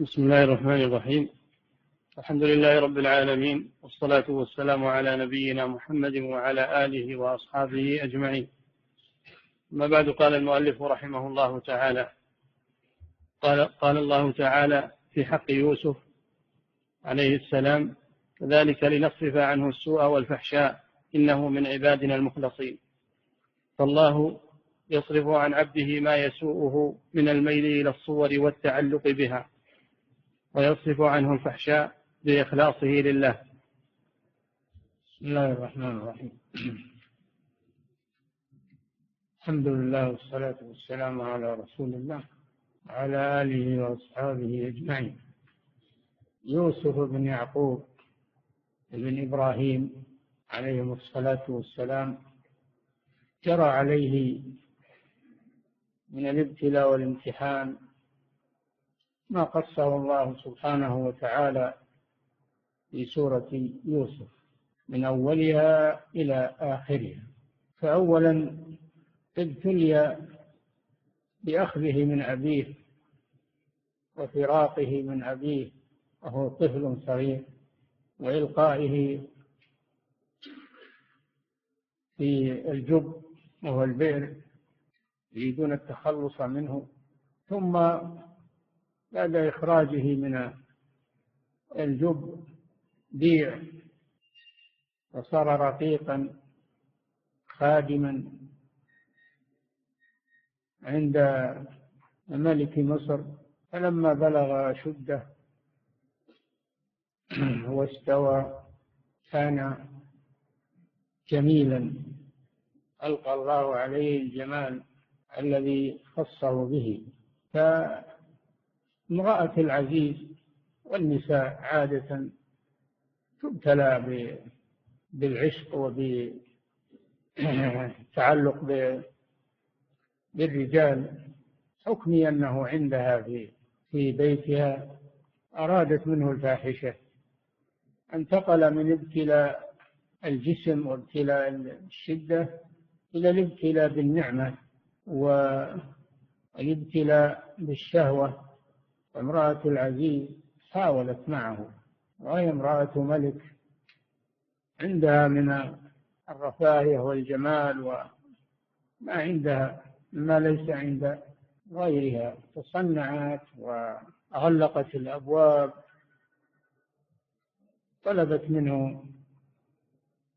بسم الله الرحمن الرحيم. الحمد لله رب العالمين والصلاة والسلام على نبينا محمد وعلى آله وأصحابه أجمعين. ما بعد قال المؤلف رحمه الله تعالى قال, قال الله تعالى في حق يوسف عليه السلام كذلك لنصرف عنه السوء والفحشاء إنه من عبادنا المخلصين. فالله يصرف عن عبده ما يسوءه من الميل إلى الصور والتعلق بها. ويصرف عنه الفحشاء بإخلاصه لله. بسم الله الرحمن الرحيم. الحمد لله والصلاة والسلام على رسول الله وعلى آله وأصحابه أجمعين. يوسف بن يعقوب بن إبراهيم عليهم الصلاة والسلام جرى عليه من الابتلاء والامتحان ما قصه الله سبحانه وتعالى في سورة يوسف من أولها إلى آخرها. فأولا ابتلي بأخذه من أبيه وفراقه من أبيه وهو طفل صغير وإلقائه في الجب وهو البئر يريدون التخلص منه. ثم بعد إخراجه من الجب بيع وصار رقيقا خادما عند ملك مصر. فلما بلغ شده واستوى كان جميلا. ألقى الله عليه الجمال الذي خصه به. فامرأة العزيز والنساء عادة تبتلى بالعشق وبالتعلق بالرجال حكمي أنه عندها في في بيتها أرادت منه الفاحشة. انتقل من ابتلاء الجسم وابتلاء الشدة إلى الابتلاء بالنعمة والابتلاء بالشهوة. امرأة العزيز حاولت معه وهي امرأة ملك عندها من الرفاهية والجمال وما عندها ما ليس عند غيرها تصنعت وغلقت الأبواب طلبت منه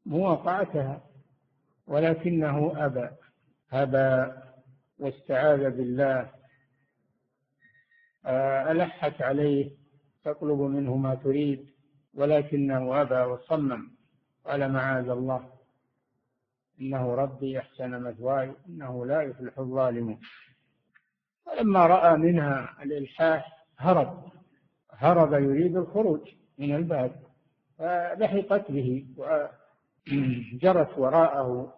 مواقعتها ولكنه أبى أبى واستعاذ بالله. ألحت عليه تطلب منه ما تريد ولكنه أبى وصمم. قال معاذ الله إنه ربي أحسن مثواي إنه لا يفلح الظالمون. فلما رأى منها الإلحاح هرب. هرب يريد الخروج من الباب فلحقت به وجرت وراءه.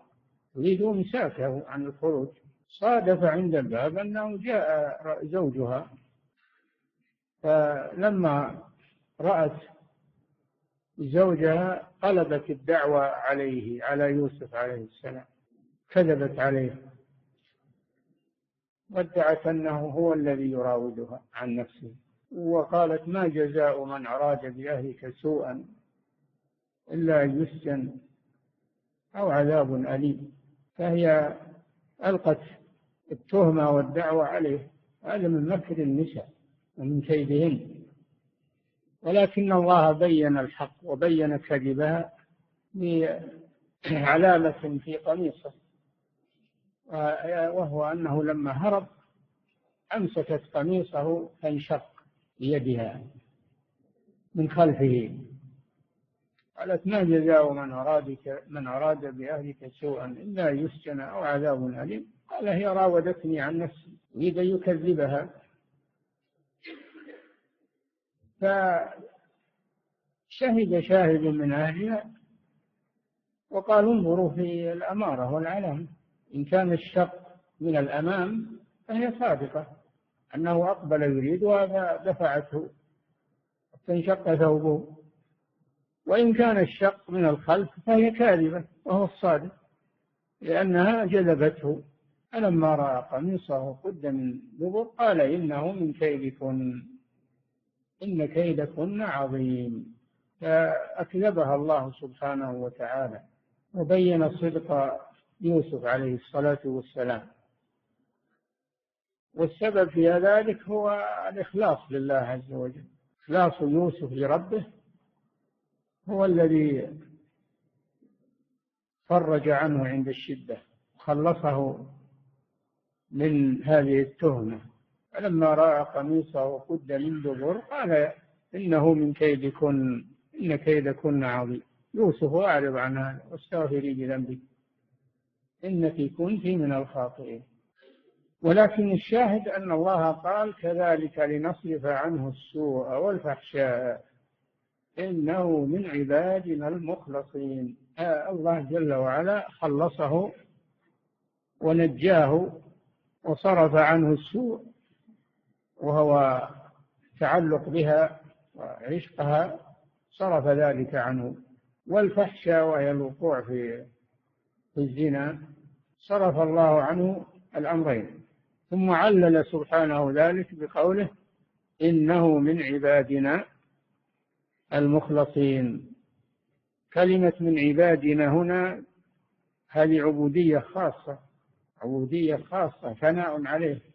تريد إمساكه عن الخروج. صادف عند الباب أنه جاء زوجها. فلما رأت زوجها قلبت الدعوة عليه على يوسف عليه السلام كذبت عليه. وادعت أنه هو الذي يراودها عن نفسه. وقالت ما جزاء من أراد بأهلك سوءا إلا أن يسجن أو عذاب أليم. فهي ألقت التهمة والدعوة عليه هذا من مكر النساء. ومن كيدهن ولكن الله بين الحق وبين كذبها بعلامة في قميصه وهو أنه لما هرب أمسكت قميصه فانشق بيدها من خلفه. قالت ما جزاء من أرادك من أراد بأهلك سوءا إلا يسجن أو عذاب أليم؟ قال هي راودتني عن نفسي يريد يكذبها. فشهد شاهد من أهلها وقال انظروا في الأمارة والعلامة إن كان الشق من الأمام فهي صادقة أنه أقبل يريدها فدفعته فانشق ثوبه. وإن كان الشق من الخلف فهي كاذبة وهو الصادق لأنها جذبته. فلما رأى قميصه قد من دبر قال إنه من كيدكن. إن كيدكن عظيم. فأكذبها الله سبحانه وتعالى وبين صدق يوسف عليه الصلاة والسلام. والسبب في ذلك هو الإخلاص لله عز وجل. إخلاص يوسف لربه هو الذي فرج عنه عند الشدة خلصه من هذه التهمة. فلما رأى قميصه قد من دبر قال إنه من كيدكن إن كيدكن عظيم. يوسف أعرض عن هذا واستغفري بذنبك إنك كنت من الخاطئين. ولكن الشاهد أن الله قال كذلك لنصرف عنه السوء والفحشاء. إنه من عبادنا المخلصين. آه الله جل وعلا خلصه ونجاه وصرف عنه السوء وهو تعلق بها وعشقها صرف ذلك عنه. والفحشاء وهي الوقوع في الزنا صرف الله عنه الأمرين. ثم علل سبحانه ذلك بقوله إنه من عبادنا المخلصين. كلمة من عبادنا هنا هذه عبودية خاصة عبودية خاصة ثناء عليه.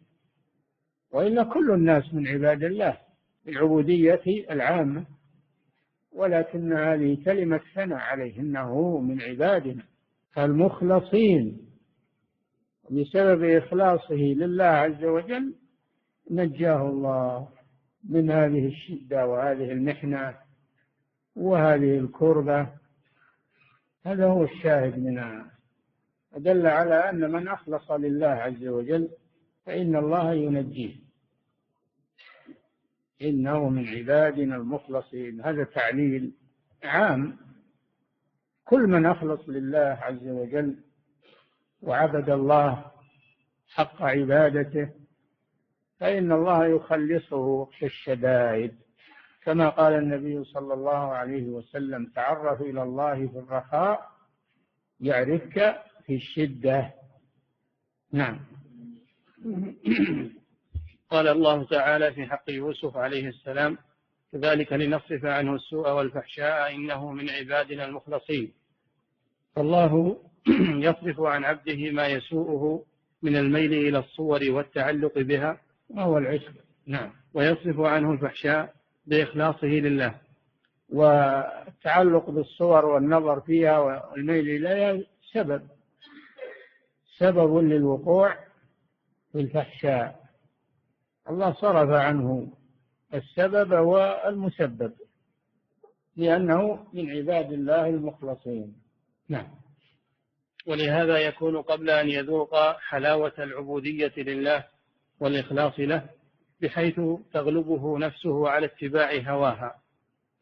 وإلا كل الناس من عباد الله العبودية العامة ولكن هذه كلمة ثناء عليه إنه من عبادنا فالمخلصين بسبب إخلاصه لله عز وجل نجاه الله من هذه الشدة وهذه المحنة وهذه الكربة. هذا هو الشاهد منها. دل على أن من أخلص لله عز وجل فإن الله ينجيه. إنه من عبادنا المخلصين. هذا تعليل عام. كل من أخلص لله عز وجل وعبد الله حق عبادته فإن الله يخلصه في الشدائد. كما قال النبي صلى الله عليه وسلم تعرف إلى الله في الرخاء يعرفك في الشدة. نعم. قال الله تعالى في حق يوسف عليه السلام كذلك لنصرف عنه السوء والفحشاء إنه من عبادنا المخلصين. فالله يصرف عن عبده ما يسوءه من الميل إلى الصور والتعلق بها. وهو العشق. نعم. ويصرف عنه الفحشاء بإخلاصه لله. والتعلق بالصور والنظر فيها والميل إليها سبب. سبب للوقوع. في الفحشاء. الله صرف عنه السبب والمسبب لأنه من عباد الله المخلصين. نعم. ولهذا يكون قبل أن يذوق حلاوة العبودية لله والإخلاص له بحيث تغلبه نفسه على اتباع هواها.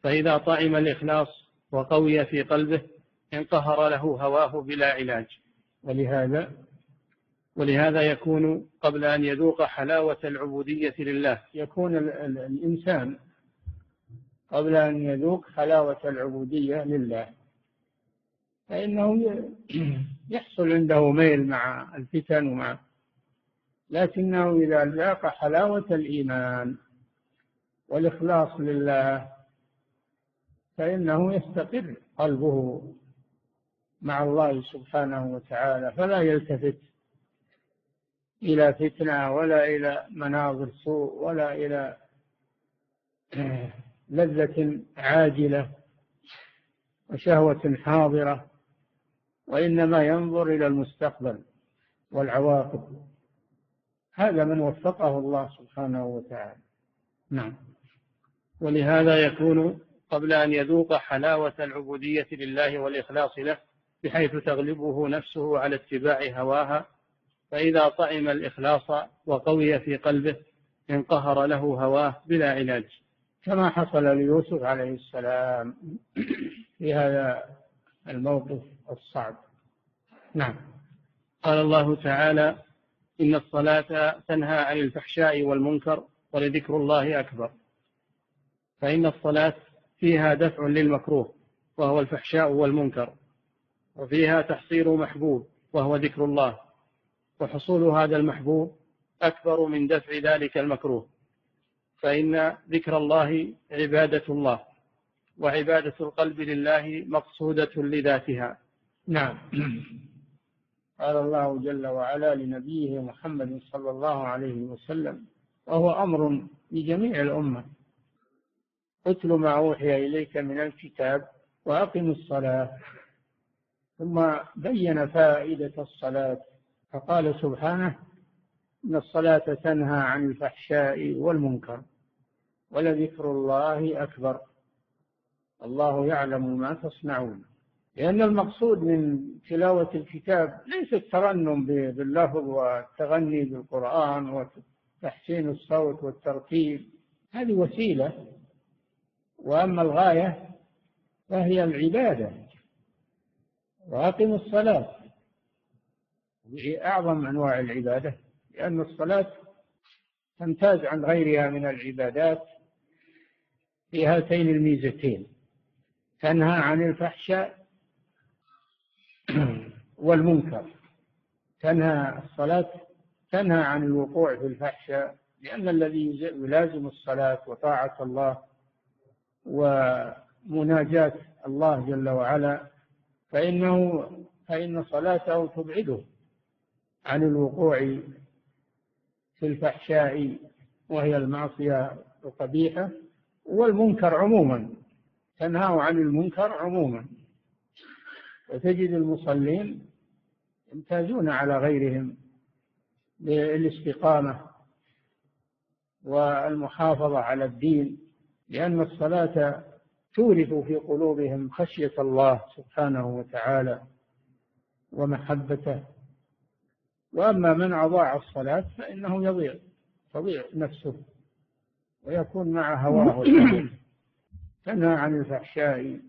فإذا طعم الإخلاص وقوي في قلبه انقهر له هواه بلا علاج. ولهذا ولهذا يكون قبل أن يذوق حلاوة العبودية لله. يكون الإنسان قبل أن يذوق حلاوة العبودية لله. فإنه يحصل عنده ميل مع الفتن ومع لكنه إذا ذاق حلاوة الإيمان والإخلاص لله فإنه يستقر قلبه مع الله سبحانه وتعالى فلا يلتفت إلى فتنة ولا إلى مناظر سوء ولا إلى لذة عاجلة وشهوة حاضرة وإنما ينظر إلى المستقبل والعواقب. هذا من وفقه الله سبحانه وتعالى. نعم. ولهذا يكون قبل أن يذوق حلاوة العبودية لله والإخلاص له بحيث تغلبه نفسه على اتباع هواها فإذا طعم الإخلاص وقوي في قلبه انقهر له هواه بلا علاج كما حصل ليوسف عليه السلام. في هذا الموقف الصعب. نعم. قال الله تعالى إن الصلاة تنهى عن الفحشاء والمنكر ولذكر الله أكبر. فإن الصلاة فيها دفع للمكروه وهو الفحشاء والمنكر وفيها تحصيل محبوب وهو ذكر الله. وحصول هذا المحبوب أكبر من دفع ذلك المكروه. فإن ذكر الله عبادة الله وعبادة القلب لله مقصودة لذاتها. نعم. قال الله جل وعلا لنبيه محمد صلى الله عليه وسلم وهو أمر لجميع الأمة. اتل ما أوحي إليك من الكتاب وأقم الصلاة. ثم بين فائدة الصلاة فقال سبحانه إن الصلاة تنهى عن الفحشاء والمنكر ولذكر الله أكبر. الله يعلم ما تصنعون. لأن المقصود من تلاوة الكتاب ليس الترنم باللفظ والتغني بالقرآن وتحسين الصوت والترتيب. هذه وسيلة. وأما الغاية فهي العبادة. وأقم الصلاة. أعظم أنواع العبادة لأن الصلاة تمتاز عن غيرها من العبادات في هاتين الميزتين تنهى عن الفحشاء والمنكر. تنهى الصلاة تنهى عن الوقوع في الفحشاء لأن الذي يلازم الصلاة وطاعة الله ومناجاة الله جل وعلا فإنه فإن صلاته تبعده. عن الوقوع في الفحشاء وهي المعصية القبيحة والمنكر عموما. تنهاه عن المنكر عموما. وتجد المصلين يمتازون على غيرهم بالاستقامة والمحافظة على الدين لأن الصلاة تورث في قلوبهم خشية الله سبحانه وتعالى ومحبته. وأما من أضاع الصلاة فإنه يضيع تضيع نفسه ويكون مع هواه تنهى عن الفحشاء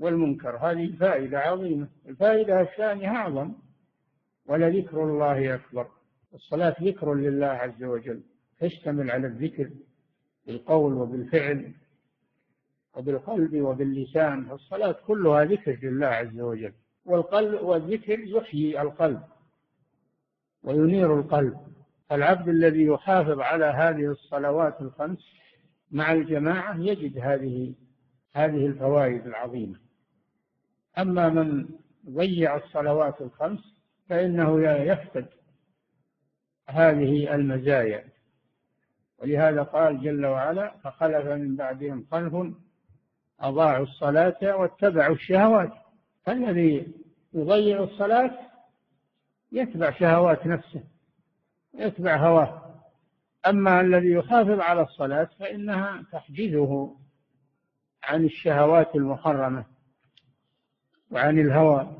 والمنكر هذه فائدة عظيمة. الفائدة الثانية أعظم ولذكر الله أكبر. الصلاة ذكر لله عز وجل تشتمل على الذكر بالقول وبالفعل وبالقلب وباللسان. الصلاة كلها ذكر لله عز وجل والقلب والذكر يحيي القلب. وينير القلب. العبد الذي يحافظ على هذه الصلوات الخمس مع الجماعة يجد هذه هذه الفوائد العظيمة. أما من ضيع الصلوات الخمس فإنه يفقد هذه المزايا. ولهذا قال جل وعلا فخلف من بعدهم خلف أضاعوا الصلاة واتبعوا الشهوات. فالذي يضيع الصلاة يتبع شهوات نفسه يتبع هواه. أما الذي يحافظ على الصلاة فإنها تحجزه عن الشهوات المحرمة وعن الهوى.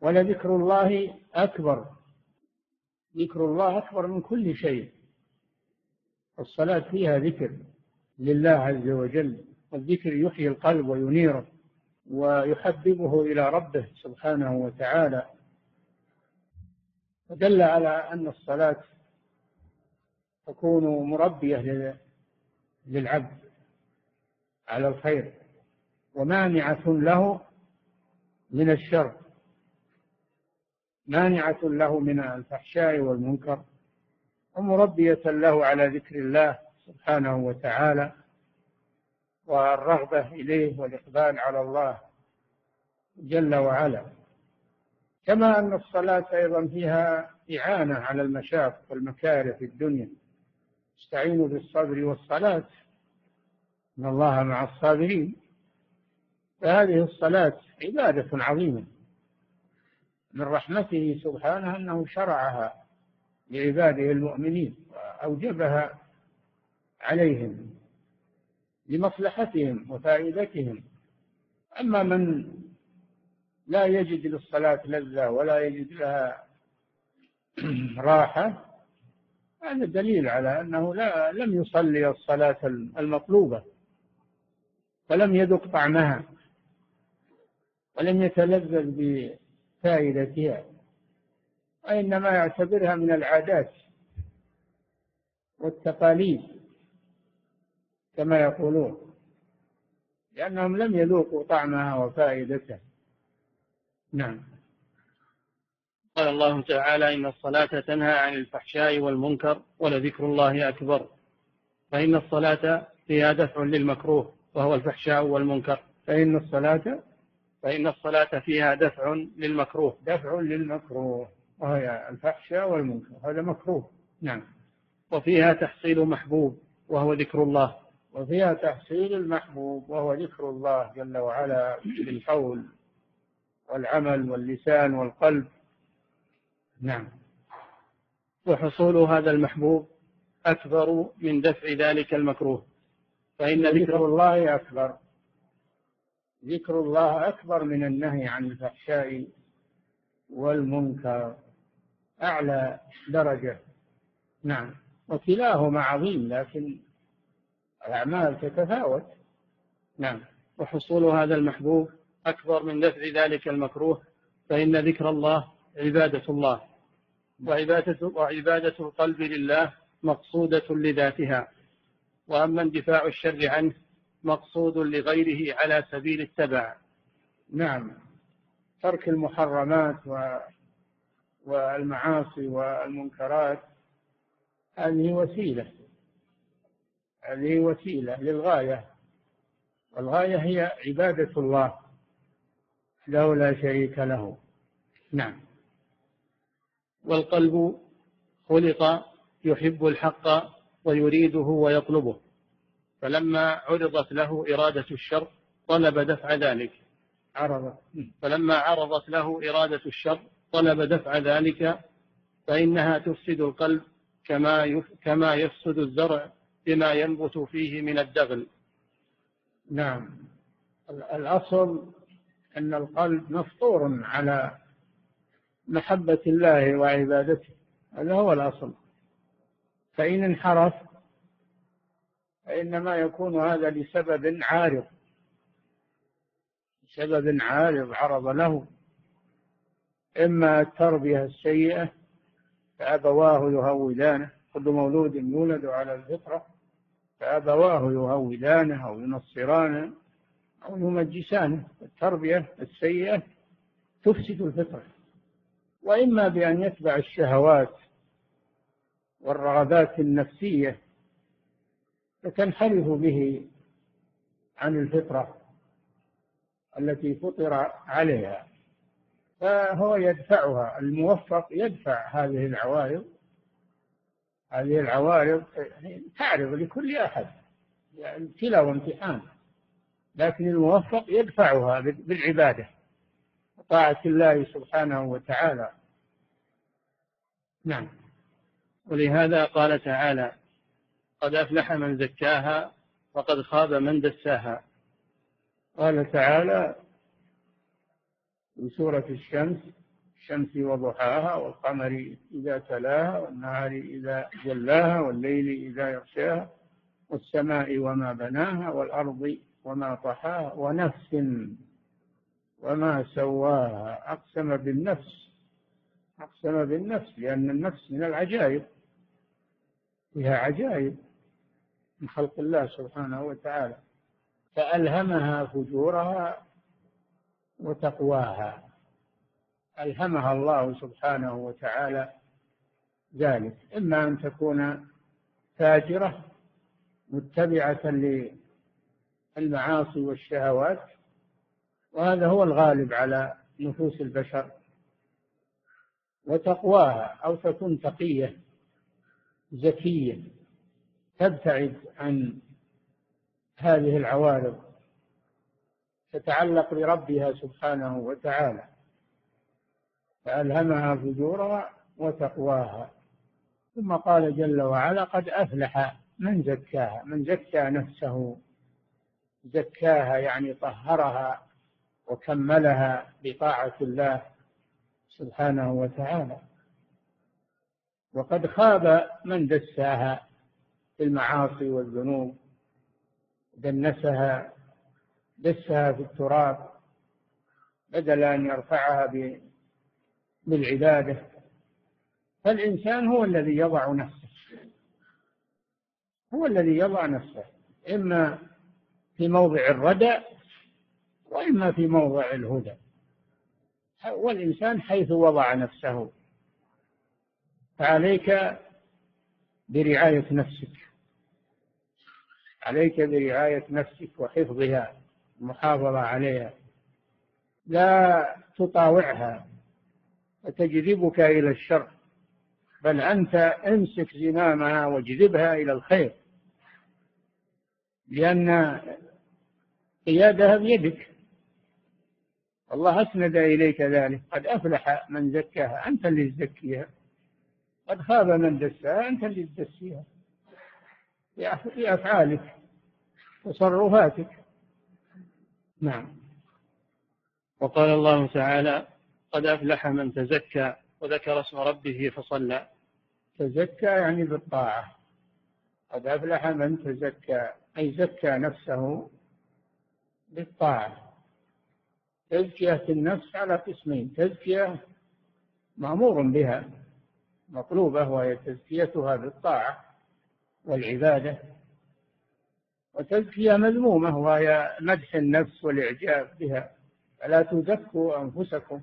ولذكر الله أكبر ذكر الله أكبر من كل شيء. الصلاة فيها ذكر لله عز وجل والذكر يحيي القلب وينيره. ويحببه إلى ربه سبحانه وتعالى. ودل على أن الصلاة تكون مربية للعبد على الخير ومانعة له من الشر مانعة له من الفحشاء والمنكر ومربية له على ذكر الله سبحانه وتعالى. والرغبة إليه والإقبال على الله جل وعلا. كما أن الصلاة أيضا فيها إعانة على المشاق والمكاره في الدنيا. استعينوا بالصبر والصلاة. إن الله مع الصابرين. فهذه الصلاة عبادة عظيمة. من رحمته سبحانه أنه شرعها لعباده المؤمنين وأوجبها عليهم. لمصلحتهم وفائدتهم. أما من لا يجد للصلاة لذة ولا يجد لها راحة هذا دليل على أنه لا لم يصلي الصلاة المطلوبة ولم يذق طعمها ولم يتلذذ بفائدتها وإنما يعتبرها من العادات والتقاليد. كما يقولون لأنهم لم يذوقوا طعمها وفائدتها. نعم. قال الله تعالى إن الصلاة تنهى عن الفحشاء والمنكر ولذكر الله أكبر. فإن الصلاة فيها دفع للمكروه وهو الفحشاء والمنكر. فإن الصلاة؟ فإن الصلاة فيها دفع للمكروه. دفع للمكروه وهي الفحشاء والمنكر هذا مكروه. نعم. وفيها تحصيل محبوب وهو ذكر الله. وفيها تحصيل المحبوب وهو ذكر الله جل وعلا بالقول والعمل واللسان والقلب. نعم. وحصول هذا المحبوب أكبر من دفع ذلك المكروه. فإن ذكر الله أكبر. ذكر الله أكبر من النهي عن الفحشاء والمنكر. أعلى درجة. نعم. وكلاهما عظيم لكن الأعمال تتفاوت نعم. وحصول هذا المحبوب أكبر من دفع ذلك المكروه فإن ذكر الله عبادة الله. وعبادة, وعبادة القلب لله مقصودة لذاتها. وأما اندفاع الشر عنه مقصود لغيره على سبيل التبع. نعم. ترك المحرمات و والمعاصي والمنكرات هذه وسيلة. هذه وسيلة للغاية. والغاية هي عبادة الله له لا شريك له. نعم. والقلب خلق يحب الحق ويريده ويطلبه. فلما عرضت له إرادة الشر طلب دفع ذلك. عرض. فلما عرضت له إرادة الشر طلب دفع ذلك. فإنها تفسد القلب كما كما يفسد الزرع بما ينبت فيه من الدغل. نعم. الأصل أن القلب مفطور على محبة الله وعبادته. هذا هو الأصل. فإن انحرف فإنما يكون هذا لسبب عارض. سبب عارض عرض له. إما التربية السيئة فأبواه يهودانه. كل مولود يولد على الفطرة فأبواه يهودانه أو ينصرانه أو يمجسانه التربية السيئة تفسد الفطرة. وإما بأن يتبع الشهوات والرغبات النفسية فتنحرف به عن الفطرة التي فطر عليها. فهو يدفعها الموفق يدفع هذه العوارض هذه العوارض تعرض لكل أحد يعني وامتحان لكن الموفق يدفعها بالعبادة طاعة الله سبحانه وتعالى. نعم. ولهذا قال تعالى قد أفلح من زكاها وقد خاب من دساها. قال تعالى في سورة الشمس الشمس وضحاها والقمر إذا تلاها والنهار إذا جلاها والليل إذا يغشاها والسماء وما بناها والأرض وما طحاها ونفس وما سواها أقسم بالنفس أقسم بالنفس لأن النفس من العجائب فيها عجائب من خلق الله سبحانه وتعالى فألهمها فجورها وتقواها. ألهمها الله سبحانه وتعالى ذلك. إما أن تكون فاجرة متبعة للمعاصي والشهوات وهذا هو الغالب على نفوس البشر وتقواها أو تكون تقية زكية تبتعد عن هذه العوارض تتعلق بربها سبحانه وتعالى. فألهمها فجورها وتقواها. ثم قال جل وعلا قد أفلح من زكاها من زكى نفسه زكاها يعني طهرها وكملها بطاعة الله سبحانه وتعالى. وقد خاب من دساها في المعاصي والذنوب دنسها دسها في التراب بدل أن يرفعها بالعبادة فالإنسان هو الذي يضع نفسه. هو الذي يضع نفسه. إما في موضع الردى وإما في موضع الهدى. والإنسان حيث وضع نفسه. فعليك برعاية نفسك. عليك برعاية نفسك وحفظها. المحافظة عليها. لا تطاوعها. فتجذبك إلى الشر. بل أنت امسك زمامها واجذبها إلى الخير. لأن قيادها بيدك. الله أسند إليك ذلك. قد أفلح من زكاها. أنت اللي تزكيها. قد خاب من دساها. أنت اللي تدسيها. في أفعالك. تصرفاتك نعم. وقال الله تعالى قد أفلح من تزكى وذكر اسم ربه فصلى. تزكى يعني بالطاعة. قد أفلح من تزكى أي زكى نفسه بالطاعة. تزكية النفس على قسمين. تزكية مأمور بها مطلوبة وهي تزكيتها بالطاعة والعبادة. وتزكية مذمومة وهي مدح النفس والإعجاب بها. فلا تزكوا أنفسكم.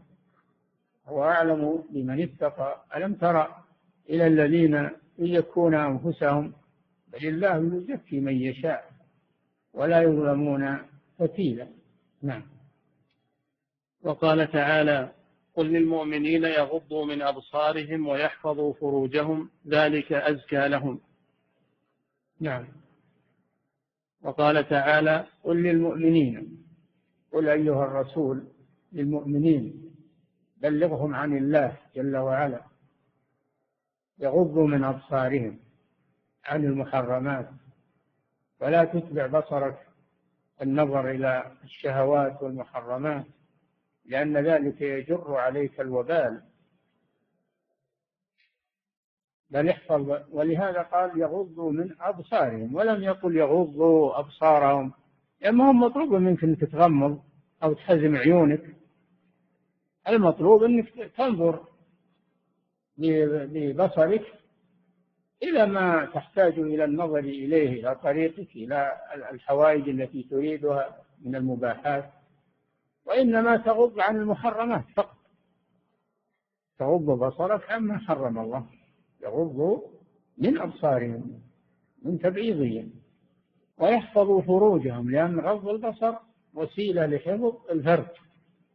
هو أعلم بمن اتقى. ألم ترى إلى الذين يزكون أنفسهم؟ بل الله يزكي من يشاء ولا يظلمون فتيلا. نعم. وقال تعالى قل للمؤمنين يغضوا من أبصارهم ويحفظوا فروجهم ذلك أزكى لهم. نعم. وقال تعالى قل للمؤمنين. قل أيها الرسول للمؤمنين بلغهم عن الله جل وعلا. يغضوا من أبصارهم عن المحرمات. ولا تتبع بصرك النظر إلى الشهوات والمحرمات لأن ذلك يجر عليك الوبال. بل احفظ ولهذا قال يغضوا من أبصارهم ولم يقل يغضوا أبصارهم لأنهم هم مطلوب منك أنك تغمض أو تحزم عيونك. المطلوب أنك تنظر ببصرك إلى ما تحتاج إلى النظر إليه إلى طريقك إلى الحوائج التي تريدها من المباحات. وإنما تغض عن المحرمات فقط. تغض بصرك عما حرم الله. يغض من أبصارهم من تبعيضهم. ويحفظوا فروجهم لأن غض البصر وسيلة لحفظ الفرج.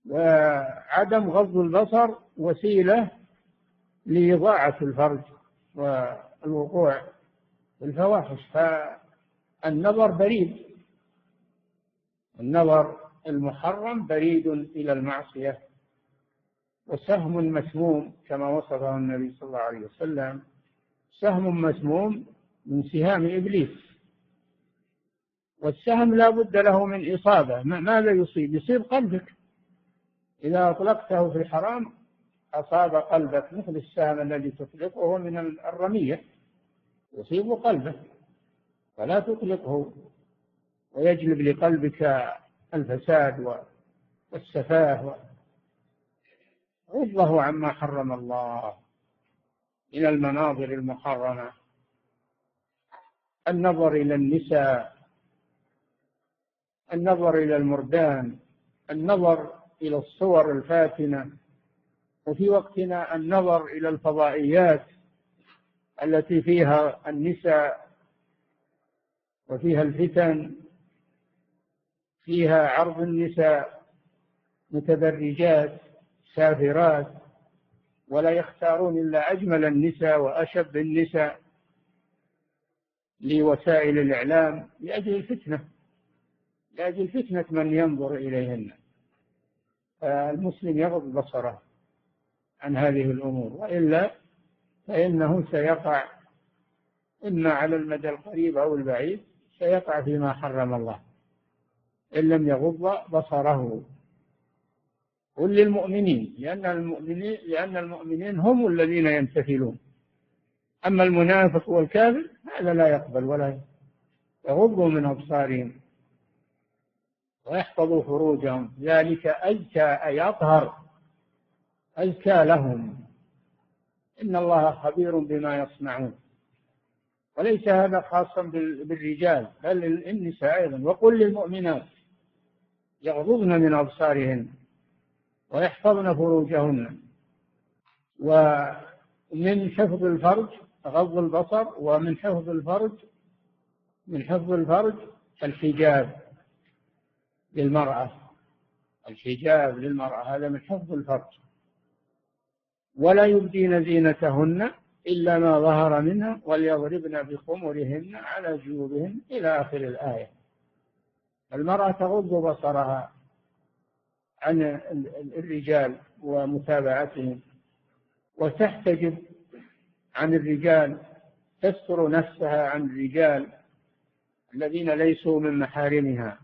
وعدم غض البصر وسيلة لإضاعة الفرج والوقوع في الفواحش. فالنظر بريد. النظر المحرم بريد إلى المعصية وسهم مسموم كما وصفه النبي صلى الله عليه وسلم. سهم مسموم من سهام إبليس. والسهم لا بد له من إصابة. ماذا يصيب؟ يصيب قلبك. إذا أطلقته في الحرام أصاب قلبك مثل السهم الذي تطلقه من الرمية يصيب قلبك فلا تطلقه ويجلب لقلبك الفساد والسفاه غضه عما حرم الله من المناظر المحرمة النظر إلى النساء النظر إلى المردان النظر إلى الصور الفاتنة وفي وقتنا النظر إلى الفضائيات التي فيها النساء وفيها الفتن فيها عرض النساء متبرجات سافرات ولا يختارون إلا أجمل النساء وأشب النساء لوسائل الإعلام لأجل الفتنة لأجل فتنة من ينظر إليهن. فالمسلم يغض بصره عن هذه الأمور وإلا فإنه سيقع إما على المدى القريب أو البعيد سيقع فيما حرم الله إن لم يغض بصره. قل للمؤمنين لأن المؤمنين لأن المؤمنين هم الذين يمتثلون. أما المنافق والكافر هذا لا يقبل ولا يغضوا من أبصارهم. ويحفظوا فروجهم. ذلك أزكى أي أطهر. أزكى لهم. إن الله خبير بما يصنعون. وليس هذا خاصا بالرجال بل النساء أيضا. وقل للمؤمنات يغضضن من أبصارهن ويحفظن فروجهن. ومن حفظ الفرج غض البصر ومن حفظ الفرج من حفظ الفرج الحجاب. للمرأة الحجاب للمرأة هذا من حفظ الفرج. ولا يبدين زينتهن إلا ما ظهر منها وليضربن بخمرهن على جيوبهن إلى آخر الآية. المرأة تغض بصرها عن الرجال ومتابعتهم وتحتجب عن الرجال تستر نفسها عن الرجال الذين ليسوا من محارمها.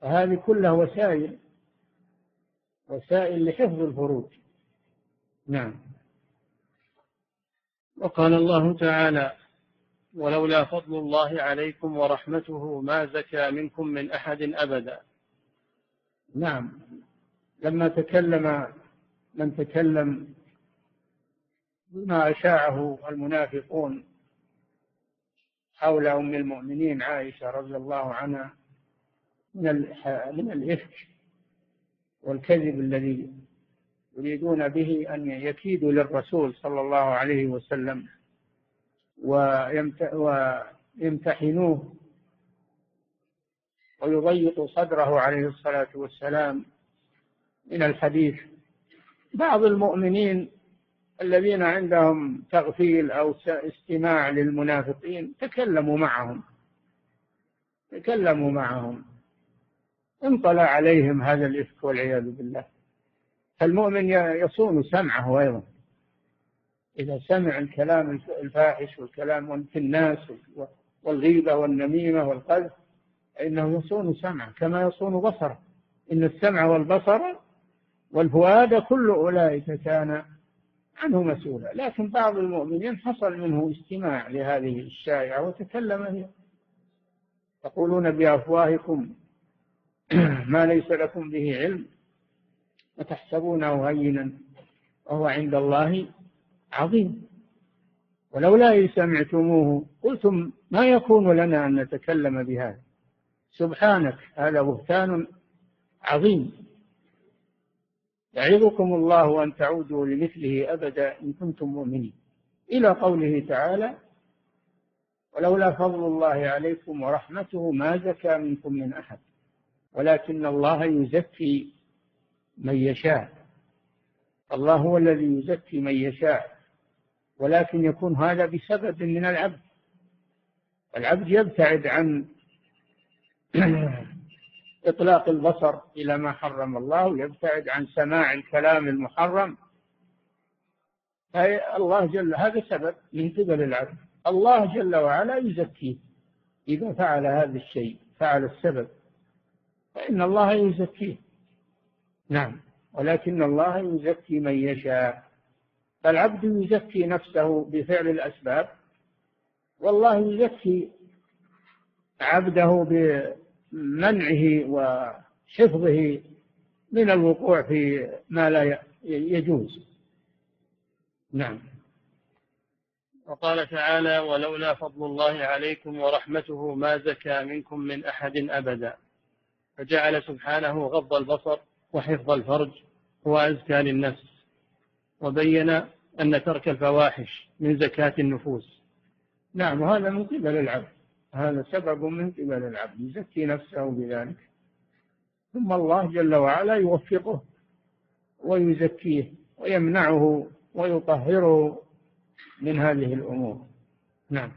فهذه كلها وسائل وسائل لحفظ الفروج. نعم. وقال الله تعالى ولولا فضل الله عليكم ورحمته ما زكى منكم من أحد أبدا. نعم. لما تكلم من تكلم بما أشاعه المنافقون حول أم المؤمنين عائشة رضي الله عنها من من الإفك والكذب الذي يريدون به أن يكيدوا للرسول صلى الله عليه وسلم ويمتحنوه ويضيقوا صدره عليه الصلاة والسلام. من الحديث بعض المؤمنين الذين عندهم تغفيل أو استماع للمنافقين تكلموا معهم تكلموا معهم. انطلع عليهم هذا الإفك والعياذ بالله. فالمؤمن يصون سمعه أيضا. إذا سمع الكلام الفاحش والكلام في الناس والغيبة والنميمة والقذف فإنه يصون سمعه كما يصون بصره. إن السمع والبصر والفؤاد كل أولئك كان عنه مسؤولا. لكن بعض المؤمنين حصل منه استماع لهذه الشائعة وتكلم هي تقولون بأفواهكم ما ليس لكم به علم وتحسبونه هينا وهو عند الله عظيم. ولولا إذ سمعتموه قلتم ما يكون لنا أن نتكلم بهذا؟ سبحانك هذا بهتان عظيم. يعظكم الله أن تعودوا لمثله أبدا إن كنتم مؤمنين. إلى قوله تعالى ولولا فضل الله عليكم ورحمته ما زكى منكم من أحد ولكن الله يزكي من يشاء. الله هو الذي يزكي من يشاء ولكن يكون هذا بسبب من العبد. العبد يبتعد عن إطلاق البصر إلى ما حرم الله يبتعد عن سماع الكلام المحرم. الله جل هذا سبب من قبل العبد. الله جل وعلا يزكيه إذا فعل هذا الشيء فعل السبب. فإن الله يزكيه نعم. ولكن الله يزكي من يشاء. فالعبد يزكي نفسه بفعل الأسباب. والله يزكي عبده بمنعه وحفظه من الوقوع في ما لا يجوز. نعم. وقال تعالى ولولا فضل الله عليكم ورحمته ما زكى منكم من أحد أبدا. فجعل سبحانه غض البصر وحفظ الفرج هو أزكى للنفس وبين أن ترك الفواحش من زكاة النفوس. نعم وهذا من قبل العبد. هذا سبب من قبل العبد يزكي نفسه بذلك. ثم الله جل وعلا يوفقه ويزكيه ويمنعه ويطهره من هذه الأمور. نعم.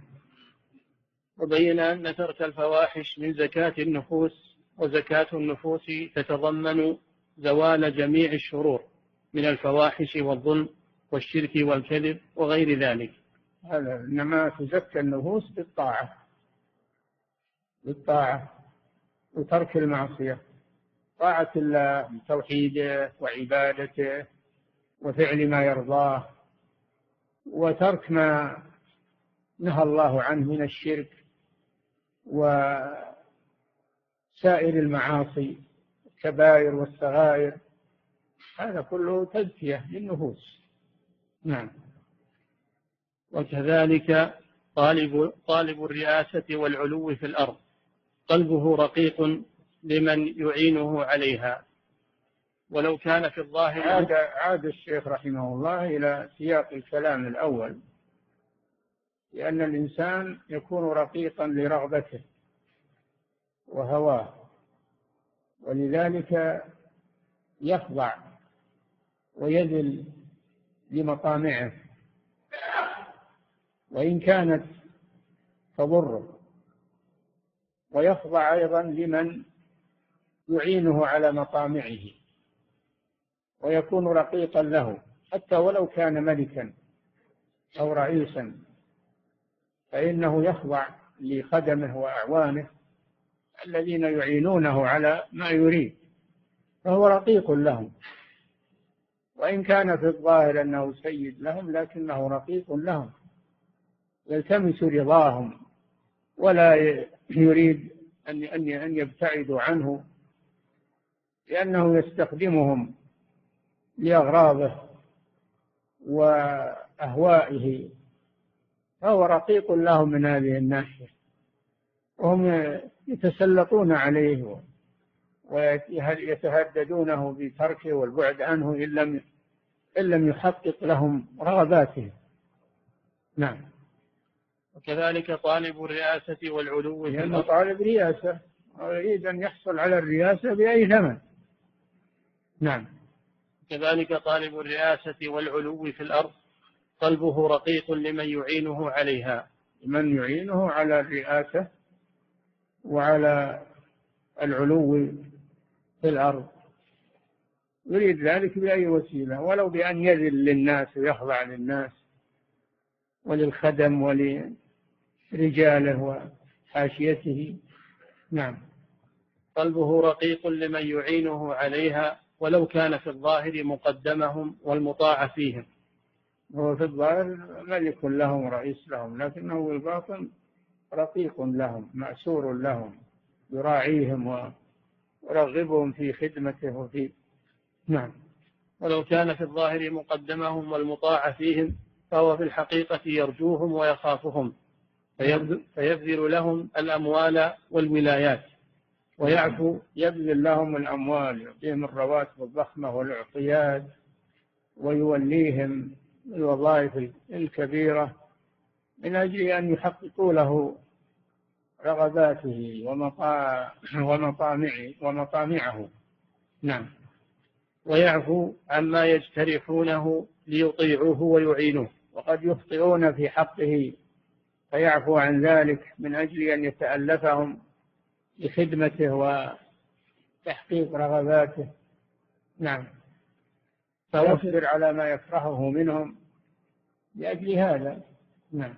وبين أن ترك الفواحش من زكاة النفوس وزكاة النفوس تتضمن زوال جميع الشرور من الفواحش والظلم والشرك والكذب وغير ذلك. هذا إنما تزكى النفوس بالطاعة بالطاعة وترك المعصية. طاعة الله بتوحيده وعبادته وفعل ما يرضاه وترك ما نهى الله عنه من الشرك وسائر المعاصي الكبائر والصغائر هذا كله تزكية للنفوس نعم. وكذلك طالب طالب الرئاسة والعلو في الأرض. قلبه رقيق لمن يعينه عليها. ولو كان في الظاهر عاد عاد الشيخ رحمه الله إلى سياق الكلام الأول. لأن الإنسان يكون رقيقا لرغبته. وهواه. ولذلك يخضع ويذل لمطامعه. وإن كانت تضره. ويخضع أيضا لمن يعينه على مطامعه. ويكون رقيقا له. حتى ولو كان ملكا أو رئيسا. فإنه يخضع لخدمه وأعوانه. الذين يعينونه على ما يريد فهو رقيق لهم. وإن كان في الظاهر أنه سيد لهم لكنه رقيق لهم. يلتمس رضاهم ولا يريد أن أن يبتعدوا عنه لأنه يستخدمهم لأغراضه وأهوائه. فهو رقيق لهم من هذه الناحية. وهم يتسلطون عليه ويتهددونه بتركه والبعد عنه إن لم إن لم يحقق لهم رغباتهم نعم. وكذلك طالب الرئاسة والعلو لأنه طالب رئاسة ويريد أن يحصل على الرئاسة بأي ثمن نعم. كذلك طالب الرئاسة والعلو في الأرض قلبه رقيق لمن يعينه عليها. من يعينه على الرئاسة. وعلى العلو في الأرض. يريد ذلك بأي وسيلة؟ ولو بأن يذل للناس ويخضع للناس وللخدم ولرجاله وحاشيته. نعم. قلبه رقيق لمن يعينه عليها ولو كان في الظاهر مقدمهم والمطاع فيهم. هو في الظاهر ملك لهم رئيس لهم لكنه في الباطن رقيق لهم مأسور لهم يراعيهم ويرغبهم في خدمته وفي نعم. ولو كان في الظاهر مقدمهم والمطاع فيهم فهو في الحقيقة يرجوهم ويخافهم فيبذل لهم الأموال والولايات ويعفو يبذل لهم الأموال يعطيهم الرواتب الضخمة والعطيات ويوليهم الوظائف الكبيرة من أجل أن يحققوا له رغباته ومطامعه ومطامعه. نعم. ويعفو عما يجترحونه ليطيعوه ويعينوه. وقد يخطئون في حقه فيعفو عن ذلك من أجل أن يتألفهم لخدمته وتحقيق رغباته. نعم. فيصبر على ما يكرهه منهم لأجل هذا. نعم.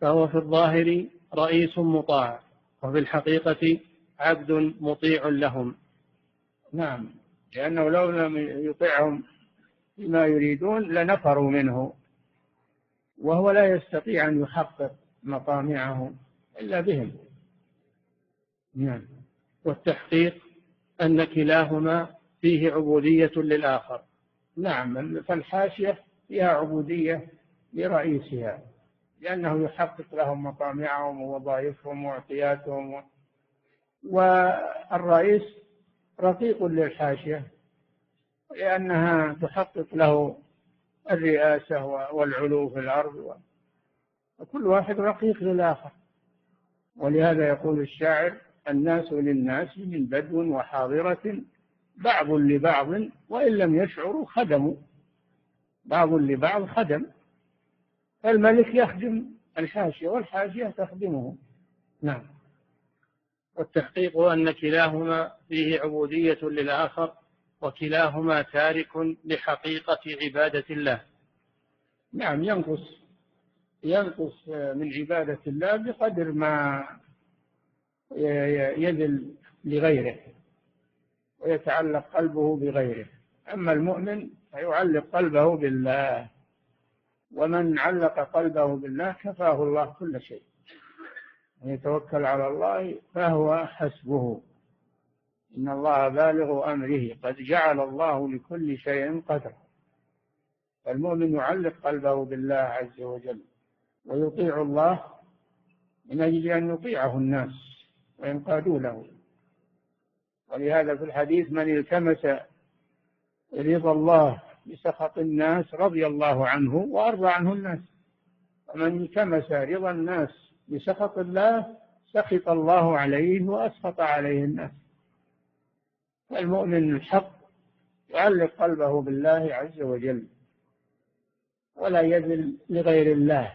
فهو في الظاهر رئيس مطاع وفي الحقيقة عبد مطيع لهم. نعم لأنه لو لم يطيعهم بما يريدون لنفروا منه وهو لا يستطيع أن يحقق مطامعه إلا بهم. نعم. والتحقيق أن كلاهما فيه عبودية للآخر. نعم فالحاشية فيها عبودية لرئيسها. لأنه يحقق لهم مطامعهم ووظائفهم واعطياتهم. والرئيس رقيق للحاشية لأنها تحقق له الرئاسة والعلو في الأرض وكل واحد رقيق للآخر. ولهذا يقول الشاعر الناس للناس من بدو وحاضرة بعض لبعض وإن لم يشعروا خدموا. بعض لبعض خدم. فالملك يخدم الحاشية والحاشية تخدمه. نعم. والتحقيق أن كلاهما فيه عبودية للآخر وكلاهما تارك لحقيقة عبادة الله. نعم ينقص ينقص من عبادة الله بقدر ما يذل لغيره ويتعلق قلبه بغيره. أما المؤمن فيعلق قلبه بالله. ومن علق قلبه بالله كفاه الله كل شيء. من يتوكل على الله فهو حسبه. إن الله بالغ أمره. قد جعل الله لكل شيء قدرا. فالمؤمن يعلق قلبه بالله عز وجل ويطيع الله من أجل أن يطيعه الناس وينقادوا له. ولهذا في الحديث من التمس رضا الله بسخط الناس رضي الله عنه وأرضى عنه الناس. ومن التمس رضا الناس بسخط الله سخط الله عليه وأسخط عليه الناس. فالمؤمن الحق يعلق قلبه بالله عز وجل ولا يذل لغير الله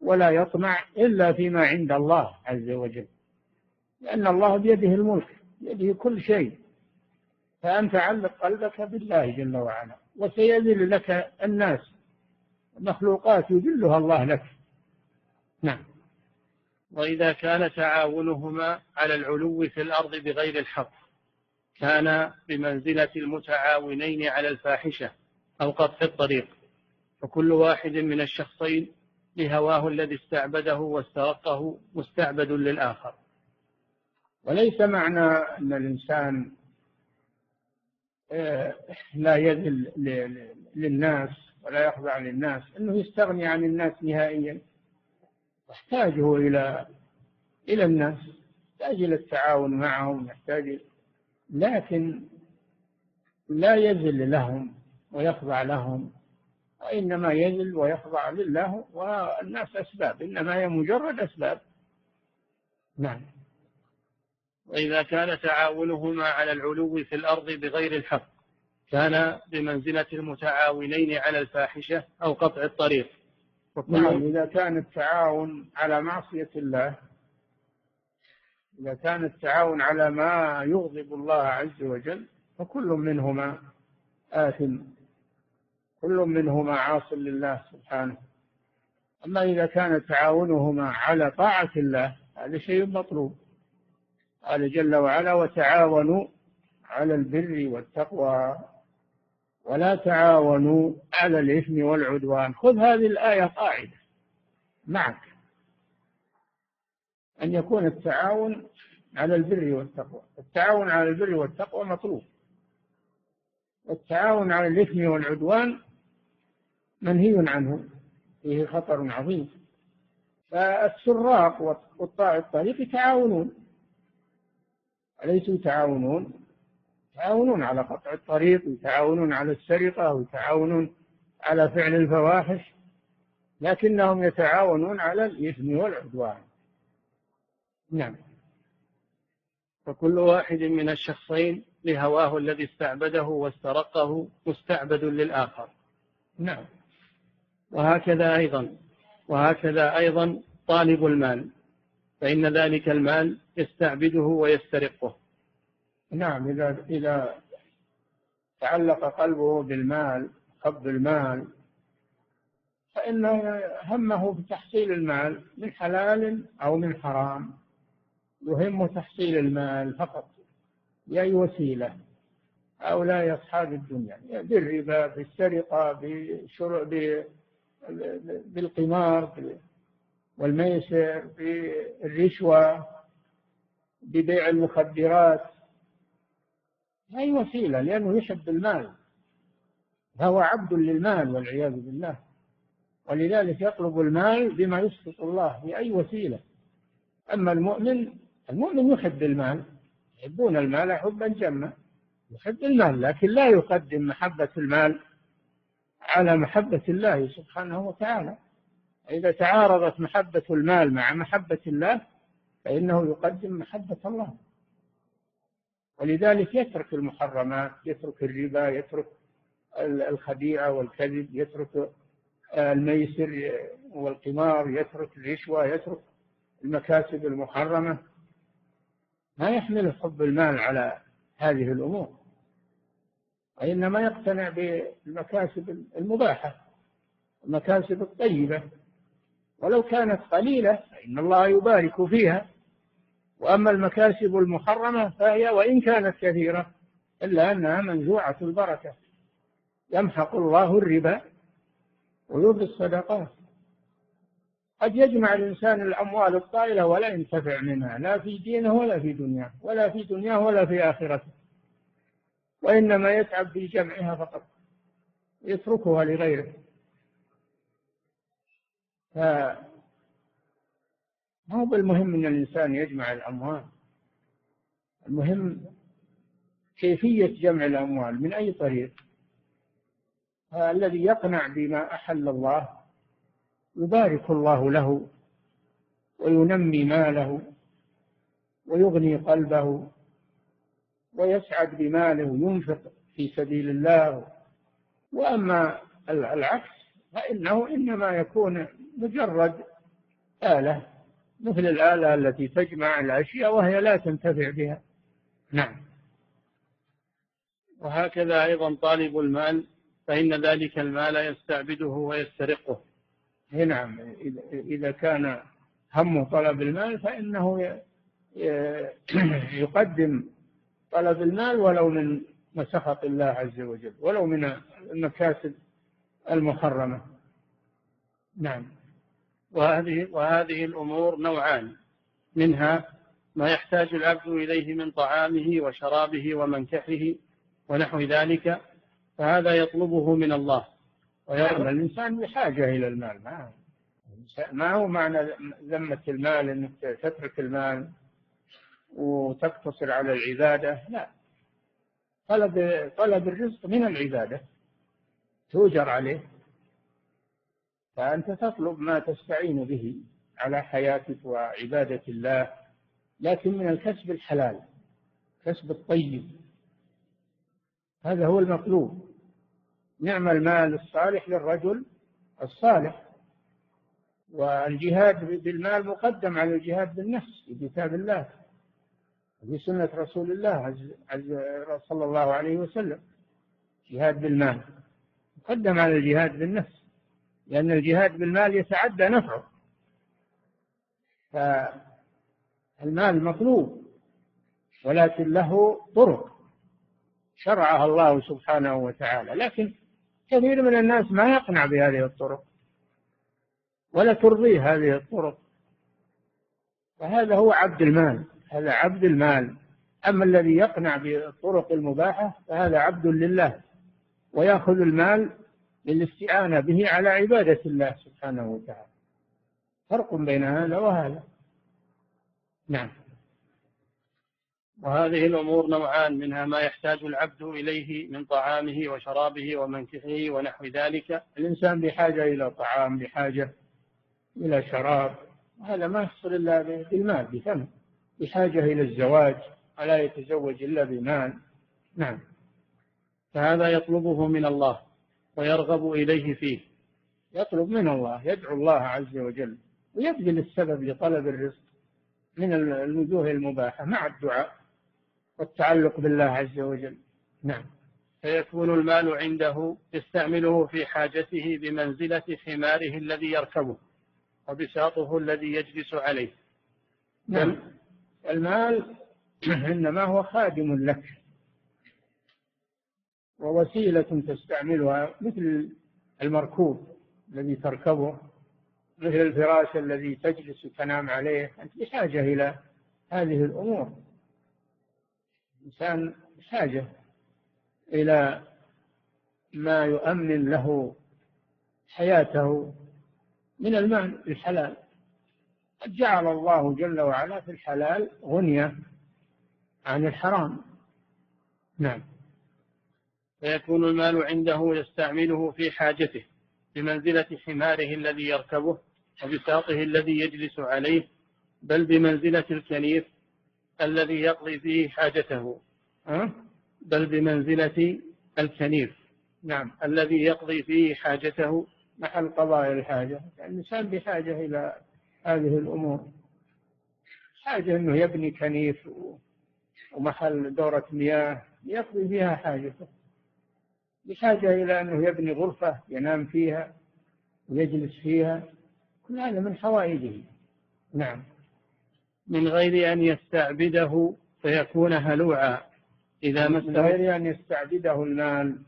ولا يطمع إلا فيما عند الله عز وجل. لأن الله بيده الملك بيده كل شيء. فأنت علق قلبك بالله جل وعلا وسيذل لك الناس مخلوقات يذلها الله لك. نعم. وإذا كان تعاونهما على العلو في الأرض بغير الحق كان بمنزلة المتعاونين على الفاحشة أو قطع الطريق فكل واحد من الشخصين لهواه الذي استعبده واسترقه مستعبد للآخر. وليس معنى أن الإنسان لا يذل للناس ولا يخضع للناس أنه يستغني عن الناس نهائيا. يحتاجه إلى إلى الناس يحتاج إلى التعاون معهم يحتاج لكن لا يذل لهم ويخضع لهم وإنما يذل ويخضع لله والناس أسباب إنما هي مجرد أسباب. نعم. وإذا كان تعاونهما على العلو في الأرض بغير الحق كان بمنزلة المتعاونين على الفاحشة أو قطع الطريق. نعم إذا كان التعاون على معصية الله إذا كان التعاون على ما يغضب الله عز وجل فكل منهما آثم كل منهما عاص لله سبحانه. أما إذا كان تعاونهما على طاعة الله هذا شيء مطلوب. قال جل وعلا وتعاونوا على البر والتقوى ولا تعاونوا على الإثم والعدوان. خذ هذه الآية قاعدة معك أن يكون التعاون على البر والتقوى. التعاون على البر والتقوى مطلوب. التعاون على الإثم والعدوان منهي عنه. فيه خطر عظيم. فالسراق وقطاع الطريق يتعاونون. أليسوا يتعاونون؟ يتعاونون على قطع الطريق ويتعاونون على السرقة ويتعاونون على فعل الفواحش لكنهم يتعاونون على الإثم والعدوان. نعم. فكل واحد من الشخصين لهواه الذي استعبده واسترقه مستعبد للآخر. نعم. وهكذا أيضا وهكذا أيضا طالب المال. فإن ذلك المال يستعبده ويسترقه. نعم إذا إذا تعلق قلبه بالمال حب المال فإن همه بتحصيل المال من حلال أو من حرام يهمه تحصيل المال فقط بأي وسيلة هؤلاء أصحاب الدنيا بالربا بالسرقة بالقمار والميسر بالرشوة ببيع المخدرات. أي وسيلة لأنه يحب المال. فهو عبد للمال والعياذ بالله. ولذلك يطلب المال بما يسخط الله بأي وسيلة. أما المؤمن المؤمن يحب المال. يحبون المال حبا جما. يحب المال لكن لا يقدم محبة المال على محبة الله سبحانه وتعالى. إذا تعارضت محبة المال مع محبة الله فإنه يقدم محبة الله. ولذلك يترك المحرمات يترك الربا يترك الخديعة والكذب يترك الميسر والقمار يترك الرشوة يترك المكاسب المحرمة. ما يحمل حب المال على هذه الأمور وإنما يقتنع بالمكاسب المباحة المكاسب الطيبة. ولو كانت قليلة فإن الله يبارك فيها. وأما المكاسب المحرمة فهي وإن كانت كثيرة إلا أنها منزوعة البركة. يمحق الله الربا ويربي الصدقات. قد يجمع الإنسان الأموال الطائلة ولا ينتفع منها لا في دينه ولا في دنياه ولا في دنياه ولا في آخرته. وإنما يتعب في جمعها فقط يتركها لغيره. ف هو المهم أن الإنسان يجمع الأموال؟ المهم كيفية جمع الأموال من أي طريق؟ الذي يقنع بما أحل الله يبارك الله له وينمي ماله ويغني قلبه ويسعد بماله ينفق في سبيل الله. وأما العكس فإنه إنما يكون مجرد آلة مثل الآلة التي تجمع الأشياء وهي لا تنتفع بها. نعم. وهكذا أيضا طالب المال فإن ذلك المال يستعبده ويسترقه. نعم. إذا كان هم طلب المال فإنه يقدم طلب المال ولو من مسخط الله عز وجل ولو من المكاسب المحرمة. نعم. وهذه وهذه الأمور نوعان. منها ما يحتاج العبد إليه من طعامه وشرابه ومنكحه ونحو ذلك فهذا يطلبه من الله. ويرغب الإنسان بحاجة إلى المال. ما ما هو معنى ذمة المال؟ أنك تترك المال وتقتصر على العبادة؟ لا. طلب طلب الرزق من العبادة. توجر عليه فأنت تطلب ما تستعين به على حياتك وعبادة الله لكن من الكسب الحلال كسب الطيب. هذا هو المطلوب. نعم المال الصالح للرجل الصالح والجهاد بالمال مقدم على الجهاد بالنفس في كتاب الله في سنة رسول الله صلى الله عليه وسلم. جهاد بالمال. مقدم على الجهاد بالنفس لأن الجهاد بالمال يتعدى نفعه. فالمال مطلوب ولكن له طرق شرعها الله سبحانه وتعالى. لكن كثير من الناس ما يقنع بهذه الطرق ولا ترضيه هذه الطرق. فهذا هو عبد المال هذا عبد المال. أما الذي يقنع بالطرق المباحة فهذا عبد لله. ويأخذ المال للاستعانة به على عبادة الله سبحانه وتعالى. فرق بين هذا وهذا. نعم. وهذه الأمور نوعان منها ما يحتاج العبد إليه من طعامه وشرابه ومنكحه ونحو ذلك. الإنسان بحاجة إلى طعام بحاجة إلى شراب. هذا ما يحصل إلا بالمال بثمن بحاجة إلى الزواج ولا يتزوج إلا بمال. نعم. فهذا يطلبه من الله ويرغب إليه فيه. يطلب من الله يدعو الله عز وجل ويبذل السبب لطلب الرزق من الوجوه المباحة مع الدعاء والتعلق بالله عز وجل. نعم. فيكون المال عنده يستعمله في حاجته بمنزلة حماره الذي يركبه وبساطه الذي يجلس عليه. نعم. المال إنما هو خادم لك. ووسيلة تستعملها مثل المركوب الذي تركبه مثل الفراش الذي تجلس وتنام عليه. أنت بحاجة إلى هذه الأمور. الإنسان بحاجة إلى ما يؤمن له حياته من المال الحلال. قد جعل الله جل وعلا في الحلال غنية عن الحرام. نعم. فيكون المال عنده يستعمله في حاجته بمنزلة حماره الذي يركبه وبساطه الذي يجلس عليه بل بمنزلة الكنيف الذي يقضي فيه حاجته؟ بل بمنزلة الكنيف نعم الذي يقضي فيه حاجته محل قضاء الحاجة. الإنسان بحاجة إلى هذه الأمور. حاجة أنه يبني كنيف ومحل دورة مياه يقضي فيها حاجته. بحاجة إلى أنه يبني غرفة ينام فيها ويجلس فيها. كل هذا من حوائجه. نعم. من غير أن يستعبده فيكون هلوعا. إذا مسه من غير أن يستعبده المال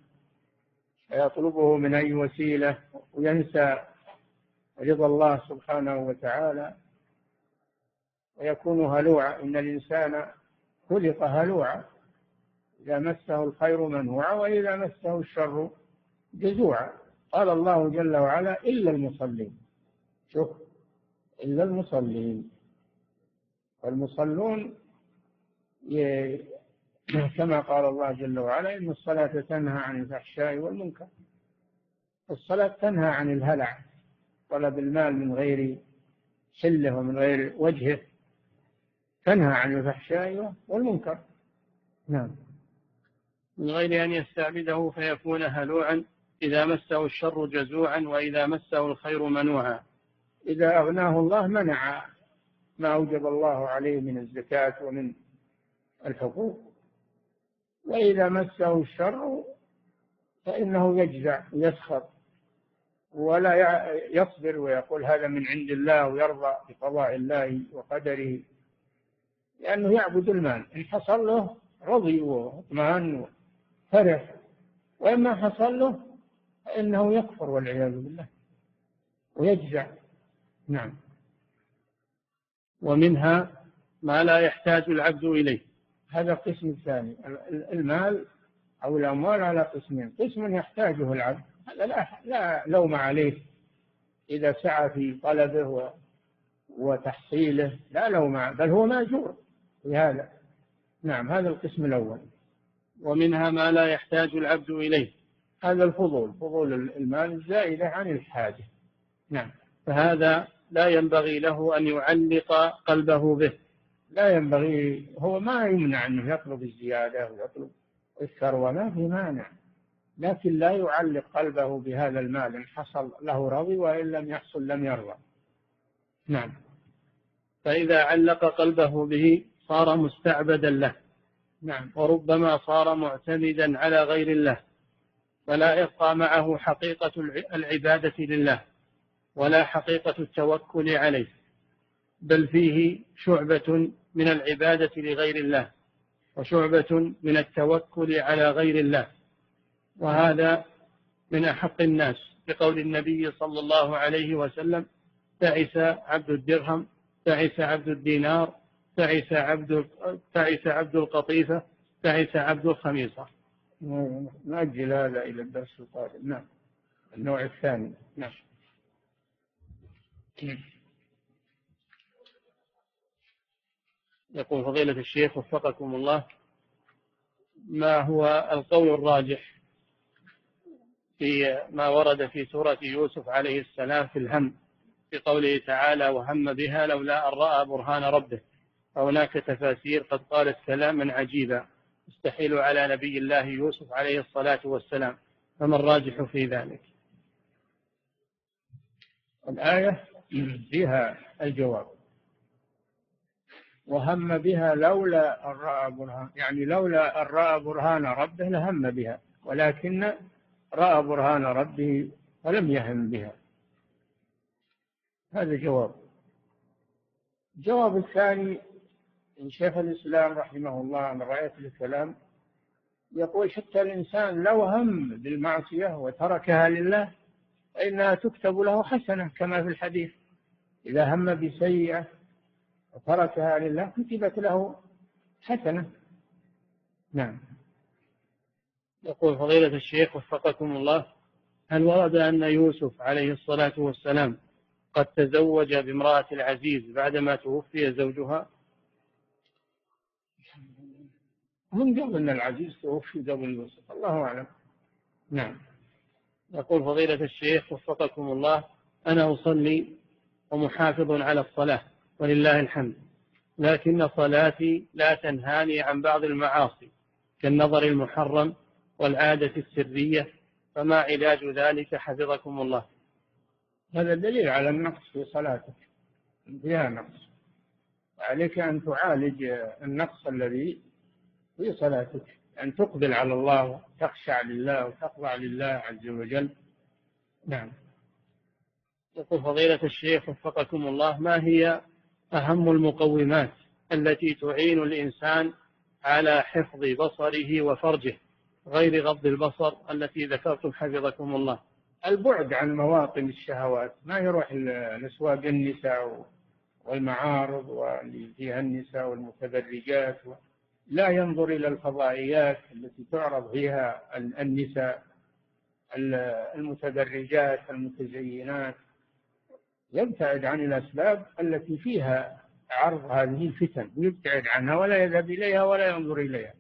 فيطلبه من أي وسيلة وينسى رضا الله سبحانه وتعالى. ويكون هلوعا. إن الإنسان خلق هلوعا. إذا مسه الخير منوعا وإذا مسه الشر جزوعا قال الله جل وعلا إلا المصلين. شوف إلا المصلين. والمصلون كما قال الله جل وعلا إن الصلاة تنهى عن الفحشاء والمنكر. الصلاة تنهى عن الهلع. طلب المال من غير حله ومن غير وجهه. تنهى عن الفحشاء والمنكر. نعم. من غير أن يستعبده فيكون هلوعا إذا مسه الشر جزوعا وإذا مسه الخير منوعا. إذا أغناه الله منع ما أوجب الله عليه من الزكاة ومن الحقوق. وإذا مسه الشر فإنه يجزع ويسخر ولا يصبر ويقول هذا من عند الله ويرضى بقضاء الله وقدره. لأنه يعبد المال. إن حصل له رضي واطمأن وفرح وإما حصل له فإنه يكفر والعياذ بالله ويجزع. نعم. ومنها ما لا يحتاج العبد إليه. هذا القسم الثاني المال أو الأموال على قسمين. قسم يحتاجه العبد. هذا لا, لا لوم عليه. إذا سعى في طلبه وتحصيله لا لوم بل هو مأجور في هذا. نعم هذا القسم الأول. ومنها ما لا يحتاج العبد إليه. هذا الفضول فضول المال الزائدة عن الحاجة. نعم. فهذا لا ينبغي له أن يعلق قلبه به. لا ينبغي هو ما يمنع أنه يطلب الزيادة ويطلب الثروة ما في مانع. لكن لا يعلق قلبه بهذا المال إن حصل له رضي وإن لم يحصل لم يرضى. نعم. فإذا علق قلبه به صار مستعبدا له. نعم. وربما صار معتمدا على غير الله فلا يبقى معه حقيقة العبادة لله ولا حقيقة التوكل عليه بل فيه شعبة من العبادة لغير الله وشعبة من التوكل على غير الله. وهذا من أحق الناس بقول النبي صلى الله عليه وسلم تعس عبد الدرهم تعس عبد الدينار تعس عبد تعس عبد القطيفة تعس عبد الخميصة. نأجل هذا إلى الدرس القادم. نعم. النوع الثاني. نعم. يقول فضيلة الشيخ وفقكم الله ما هو القول الراجح في ما ورد في سورة يوسف عليه السلام في الهم في قوله تعالى وهم بها لولا أن رأى برهان ربه فهناك تفاسير قد قالت كلاما عجيبا يستحيل على نبي الله يوسف عليه الصلاة والسلام فما الراجح في ذلك؟ الآية فيها الجواب. وهم بها لولا أن رأى برهان يعني لولا أن رأى برهان ربه لهم بها ولكن رأى برهان ربه ولم يهم بها. هذا جواب الجواب الثاني من شيخ الإسلام رحمه الله عن رأية الكلام يقول حتى الإنسان لو هم بالمعصية وتركها لله فإنها تكتب له حسنة كما في الحديث. إذا هم بسيئة وتركها لله كتبت له حسنة. نعم. يقول فضيلة الشيخ وفقكم الله هل ورد أن يوسف عليه الصلاة والسلام قد تزوج بامرأة العزيز بعدما توفي زوجها؟ من قبل أن العزيز توفي قبل يوسف الله أعلم. نعم. يقول فضيلة الشيخ وفقكم الله أنا أصلي ومحافظ على الصلاة ولله الحمد. لكن صلاتي لا تنهاني عن بعض المعاصي كالنظر المحرم والعادة السرية فما علاج ذلك؟ حفظكم الله. هذا دليل على النقص في صلاتك. فيها نقص. عليك أن تعالج النقص الذي في صلاتك. أن تقبل على الله وتخشع لله وتخضع لله عز وجل. نعم. يقول فضيلة الشيخ وفقكم الله ما هي أهم المقومات التي تعين الإنسان على حفظ بصره وفرجه غير غض البصر التي ذكرتم حفظكم الله؟ البعد عن مواطن الشهوات ما يروح لأسواق النساء والمعارض واللي فيها النساء والمتبرجات لا ينظر إلى الفضائيات التي تعرض فيها النساء المتدرجات المتزينات. يبتعد عن الأسباب التي فيها عرض هذه الفتن ويبتعد عنها ولا يذهب إليها ولا ينظر إليها.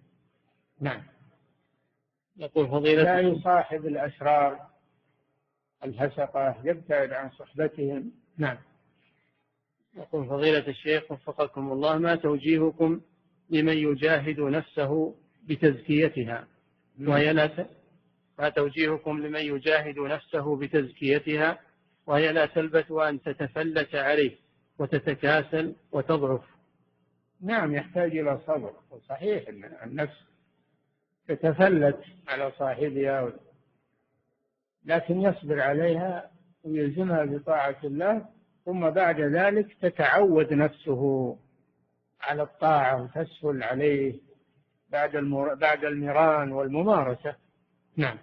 نعم. يقول فضيلة لا يصاحب الأشرار الفسقة يبتعد عن صحبتهم. نعم. يقول فضيلة الشيخ وفقكم الله ما توجيهكم لمن يجاهد نفسه بتزكيتها. وهي لا ما توجيهكم لمن يجاهد نفسه بتزكيتها. وهي لا تلبث أن تتفلت عليه وتتكاسل وتضعف. نعم يحتاج إلى صبر. صحيح أن النفس تتفلت على صاحبها لكن يصبر عليها ويلزمها بطاعة الله ثم بعد ذلك تتعود نفسه على الطاعة وتسهل عليه بعد المر... بعد المران والممارسة. نعم.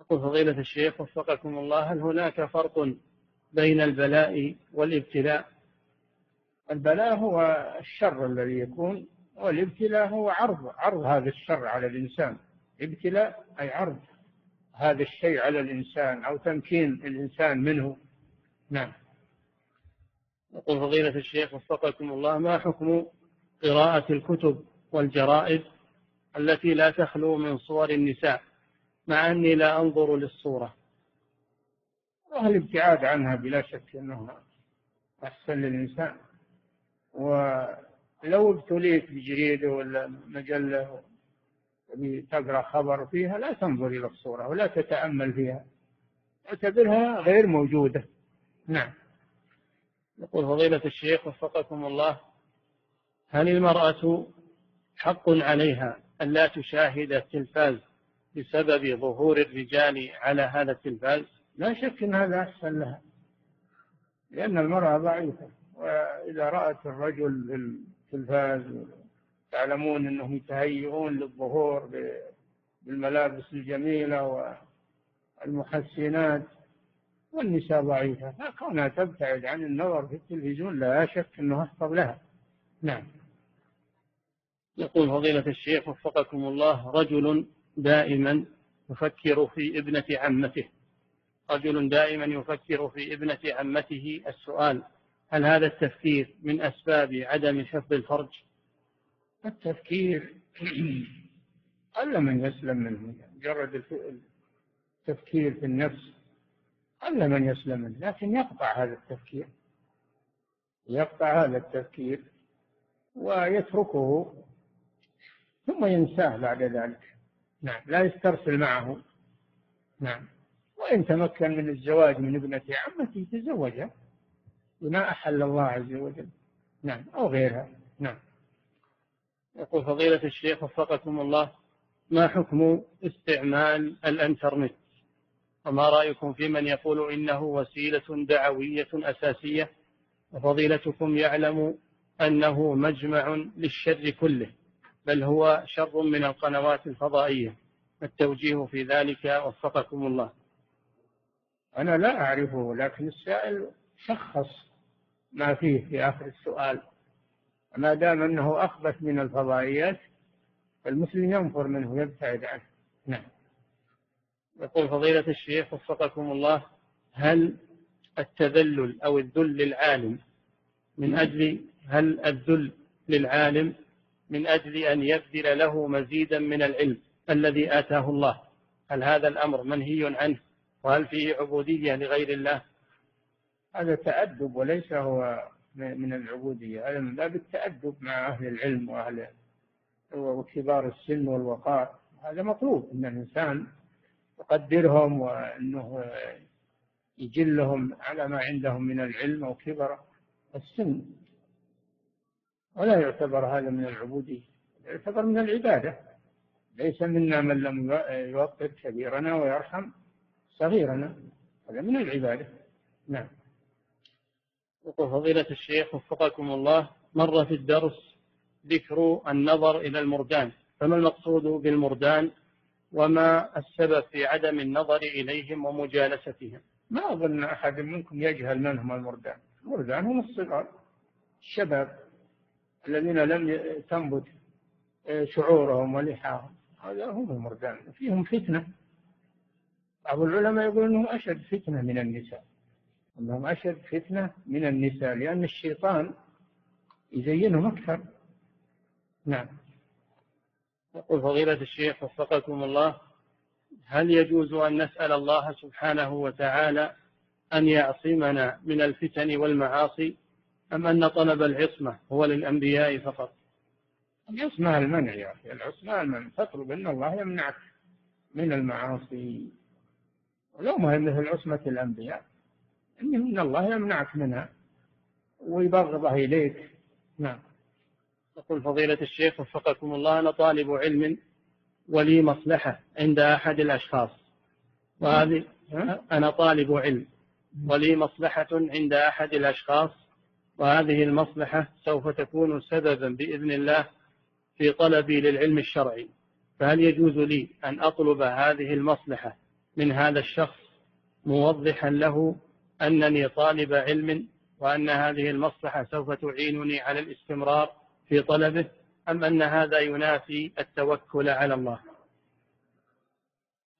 يقول فضيلة الشيخ وفقكم الله هل هناك فرق بين البلاء والابتلاء؟ البلاء هو الشر الذي يكون والابتلاء هو عرض عرض هذا الشر على الإنسان. ابتلاء أي عرض هذا الشيء على الإنسان أو تمكين الإنسان منه. نعم. يقول فضيلة الشيخ وفقكم الله ما حكم قراءة الكتب والجرائد التي لا تخلو من صور النساء؟ مع أني لا أنظر للصورة. الابتعاد عنها بلا شك أنه أحسن للإنسان. ولو ابتليت بجريدة ولا مجلة تقرأ خبر فيها لا تنظر إلى الصورة ولا تتأمل فيها. اعتبرها غير موجودة. نعم. يقول فضيلة الشيخ وفقكم الله هل المرأة حق عليها أن لا تشاهد التلفاز بسبب ظهور الرجال على هذا التلفاز؟ لا شك أن هذا أحسن لها لأن المرأة ضعيفة وإذا رأت الرجل في التلفاز تعلمون أنهم يتهيئون للظهور بالملابس الجميلة والمحسنات والنساء ضعيفة فكونها تبتعد عن النظر في التلفزيون لا شك أنه أحفظ لها. نعم. يقول فضيلة الشيخ وفقكم الله رجل دائما يفكر في ابنة عمته. رجل دائما يفكر في ابنة عمته. السؤال هل هذا التفكير من أسباب عدم حفظ الفرج؟ التفكير قل من يسلم منه. مجرد التفكير في النفس قل من يسلم منه لكن يقطع هذا التفكير. يقطع هذا التفكير ويتركه ثم ينساه بعد ذلك. نعم لا يسترسل معه. نعم وإن تمكن من الزواج من ابنة عمته يتزوجها بما أحل الله عز وجل. نعم أو غيرها. نعم. يقول فضيلة الشيخ وفقكم الله ما حكم استعمال الإنترنت؟ وما رأيكم في من يقول إنه وسيلة دعوية أساسية؟ وفضيلتكم يعلم أنه مجمع للشر كله بل هو شر من القنوات الفضائية. التوجيه في ذلك وفقكم الله. أنا لا أعرفه لكن السائل شخص ما فيه في آخر السؤال. ما دام أنه أخبث من الفضائيات فالمسلم ينفر منه يبتعد عنه. نعم. يقول فضيلة الشيخ وفقكم الله هل التذلل أو الذل للعالم من أجل هل الذل للعالم من أجل أن يبذل له مزيدا من العلم الذي آتاه الله؟ هل هذا الأمر منهي عنه؟ وهل فيه عبودية لغير الله؟ هذا تأدب وليس هو من العبودية هذا من باب التأدب مع أهل العلم وأهل وكبار السن والوقار. هذا مطلوب أن الإنسان يقدرهم وأنه يجلهم على ما عندهم من العلم أو كبر السن ولا يعتبر هذا من العبودية يعتبر من العبادة. ليس منا من لم يوقر كبيرنا ويرحم صغيرنا هذا من العبادة. نعم. يقول فضيلة الشيخ وفقكم الله مر في الدرس ذكر النظر إلى المردان فما المقصود بالمردان وما السبب في عدم النظر إليهم ومجالستهم؟ ما أظن أحد منكم يجهل من هم المردان. المردان هم الصغار الشباب الذين لم تنبت شعورهم ولحاهم. هذا هم المردان. فيهم فتنة. بعض العلماء يقول أنهم أشد فتنة من النساء. أنهم أشد فتنة من النساء لأن الشيطان يزينهم أكثر. نعم. يقول فضيلة الشيخ وفقكم الله هل يجوز أن نسأل الله سبحانه وتعالى أن يعصمنا من الفتن والمعاصي أم أن طلب العصمة هو للأنبياء فقط؟ العصمة المنع يا أخي العصمة المنع. تطلب أن الله يمنعك من المعاصي. ولو ما هي الأنبياء إن الله يمنعك منها ويبغضها إليك. نعم. يقول فضيلة الشيخ وفقكم الله أنا طالب علم ولي مصلحة عند أحد الأشخاص. وهذه أنا طالب علم ولي مصلحة عند أحد الأشخاص وهذه المصلحة سوف تكون سببا بإذن الله في طلبي للعلم الشرعي. فهل يجوز لي أن أطلب هذه المصلحة من هذا الشخص موضحا له أنني طالب علم وأن هذه المصلحة سوف تعينني على الاستمرار في طلبه أم أن هذا ينافي التوكل على الله؟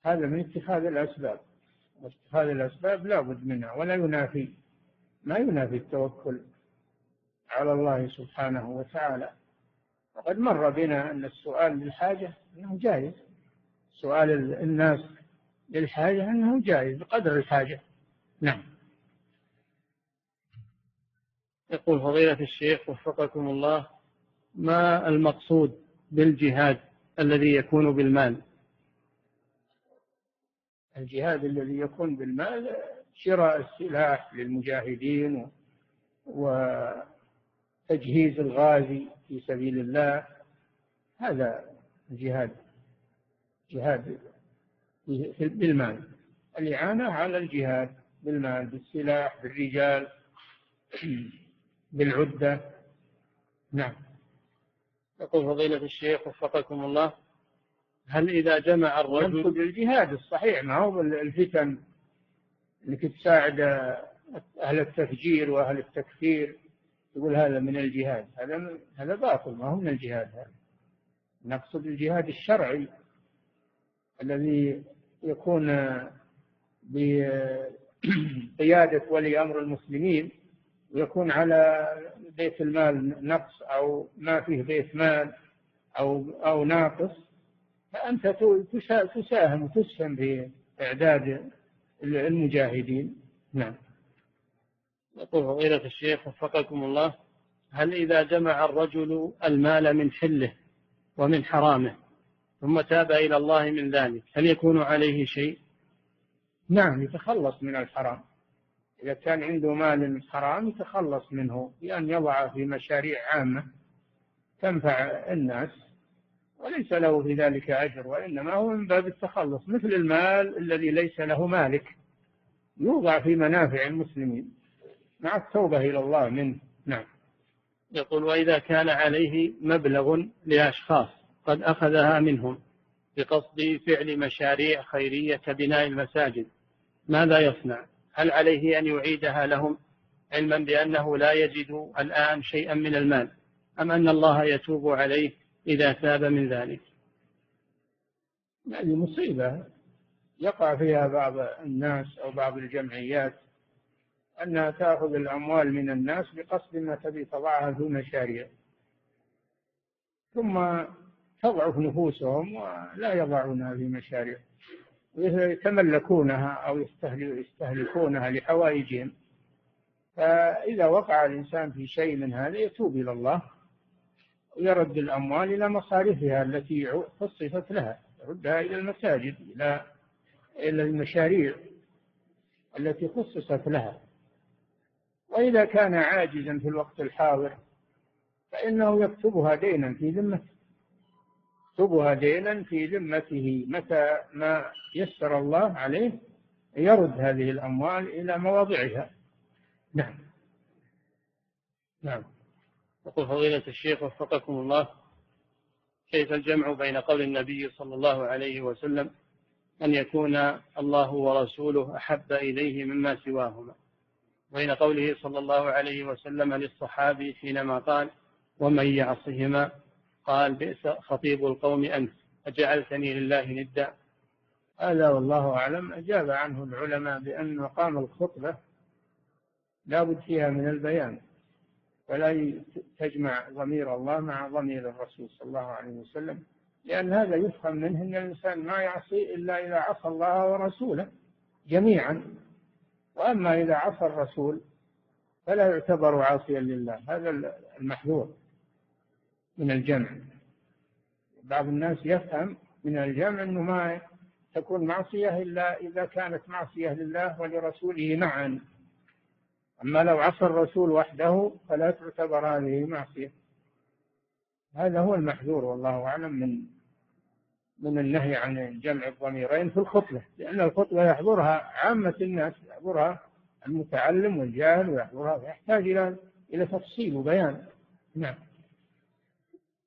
هذا من اتخاذ الأسباب. واتخاذ الأسباب لا بد منها ولا ينافي. ما ينافي التوكل على الله سبحانه وتعالى. وقد مر بنا أن السؤال للحاجة أنه جائز. سؤال الناس للحاجة أنه جائز بقدر الحاجة. نعم. يقول فضيلة الشيخ وفقكم الله ما المقصود بالجهاد الذي يكون بالمال؟ الجهاد الذي يكون بالمال شراء السلاح للمجاهدين وتجهيز الغازي في سبيل الله. هذا جهاد جهاد بالمال. الإعانة على الجهاد بالمال بالسلاح بالرجال بالعدة. نعم. يقول فضيلة الشيخ وفقكم الله هل إذا جمع الرجل يقصد الجهاد الصحيح ما هو الفتن إنك تساعد أهل التفجير وأهل التكفير يقول هذا من الجهاد. هذا هذا باطل ما هو من الجهاد هذا. نقصد الجهاد الشرعي الذي يكون بقيادة ولي أمر المسلمين ويكون على بيت المال نقص أو ما فيه بيت مال أو أو ناقص فأنت تساهم وتسهم في إعداد المجاهدين. نعم. يقول فضيلة الشيخ وفقكم الله هل إذا جمع الرجل المال من حله ومن حرامه ثم تاب إلى الله من ذلك هل يكون عليه شيء؟ نعم يتخلص من الحرام. إذا كان عنده مال حرام يتخلص منه بأن يضع في مشاريع عامة تنفع الناس وليس له في ذلك أجر وإنما هو من باب التخلص. مثل المال الذي ليس له مالك يوضع في منافع المسلمين مع التوبة إلى الله منه. نعم. يقول وإذا كان عليه مبلغ لأشخاص قد أخذها منهم بقصد فعل مشاريع خيرية كبناء المساجد ماذا يصنع؟ هل عليه أن يعيدها لهم علما بأنه لا يجد الآن شيئا من المال أم أن الله يتوب عليه إذا تاب من ذلك؟ هذه مصيبة. يقع فيها بعض الناس أو بعض الجمعيات أنها تأخذ الأموال من الناس بقصد ما تبي تضعها في مشاريع ثم تضعف نفوسهم ولا يضعونها في مشاريع يتملكونها أو يستهلكونها لحوائجهم. فإذا وقع الإنسان في شيء من هذا يتوب إلى الله ويرد الأموال إلى مصارفها التي خصصت لها يردها إلى المساجد إلى إلى المشاريع التي خصصت لها. وإذا كان عاجزا في الوقت الحاضر فإنه يكتبها دينا في ذمته. يكتبها دينا في ذمته متى ما يسر الله عليه يرد هذه الأموال إلى مواضعها. نعم. نعم. يقول فضيلة الشيخ وفقكم الله كيف الجمع بين قول النبي صلى الله عليه وسلم أن يكون الله ورسوله أحب إليه مما سواهما بين قوله صلى الله عليه وسلم للصحابي حينما قال ومن يعصهما قال بئس خطيب القوم أنت أجعلتني لله ندا. هذا والله أعلم. أجاب عنه العلماء بأن مقام الخطبة لا بد فيها من البيان ولا تجمع ضمير الله مع ضمير الرسول صلى الله عليه وسلم لأن هذا يفهم منه أن الإنسان ما يعصي إلا إذا عصى الله ورسوله جميعا. وأما إذا عصى الرسول فلا يعتبر عاصيا لله هذا المحذور. من الجمع. بعض الناس يفهم من الجمع أنه ما تكون معصية إلا إذا كانت معصية لله ولرسوله معا. أما لو عصى الرسول وحده فلا تعتبر هذه معصية. هذا هو المحذور والله أعلم من من النهي عن جمع الضميرين في الخطبة لأن الخطبة يحضرها عامة الناس يحضرها المتعلم والجاهل ويحضرها يحتاج إلى إلى تفصيل وبيان. نعم.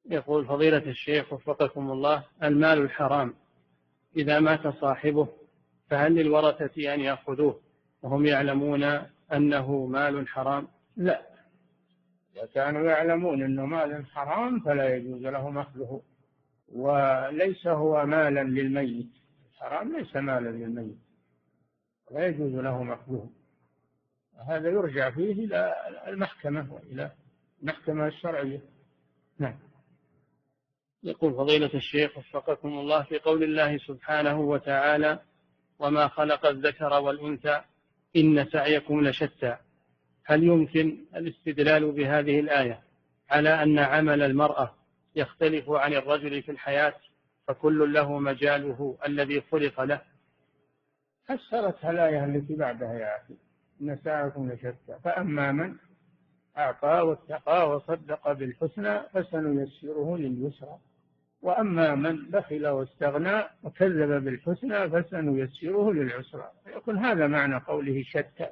يقول فضيلة الشيخ وفقكم الله المال الحرام. إذا مات صاحبه فهل للورثة أن يأخذوه؟ وهم يعلمون أنه مال حرام؟ لا. إذا كانوا يعلمون أنه مال حرام فلا يجوز لهم أخذه. وليس هو مالا للميت. الحرام ليس مالا للميت. لا يجوز لهم أخذه. هذا يرجع فيه إلى المحكمة وإلى المحكمة الشرعية. نعم. يقول فضيلة الشيخ وفقكم الله في قول الله سبحانه وتعالى وما خلق الذكر والأنثى إن سعيكم لشتى. هل يمكن الاستدلال بهذه الآية على أن عمل المرأة يختلف عن الرجل في الحياة فكل له مجاله الذي خلق له؟ فسرتها الآية التي بعدها يا أخي. إن سعيكم لشتى. فأما من أعطى واتقى وصدق بالحسنى فسنيسره لليسرى. وأما من بخل واستغنى وكذب بالحسنى فسنيسره للعسرى. يكون هذا معنى قوله شتى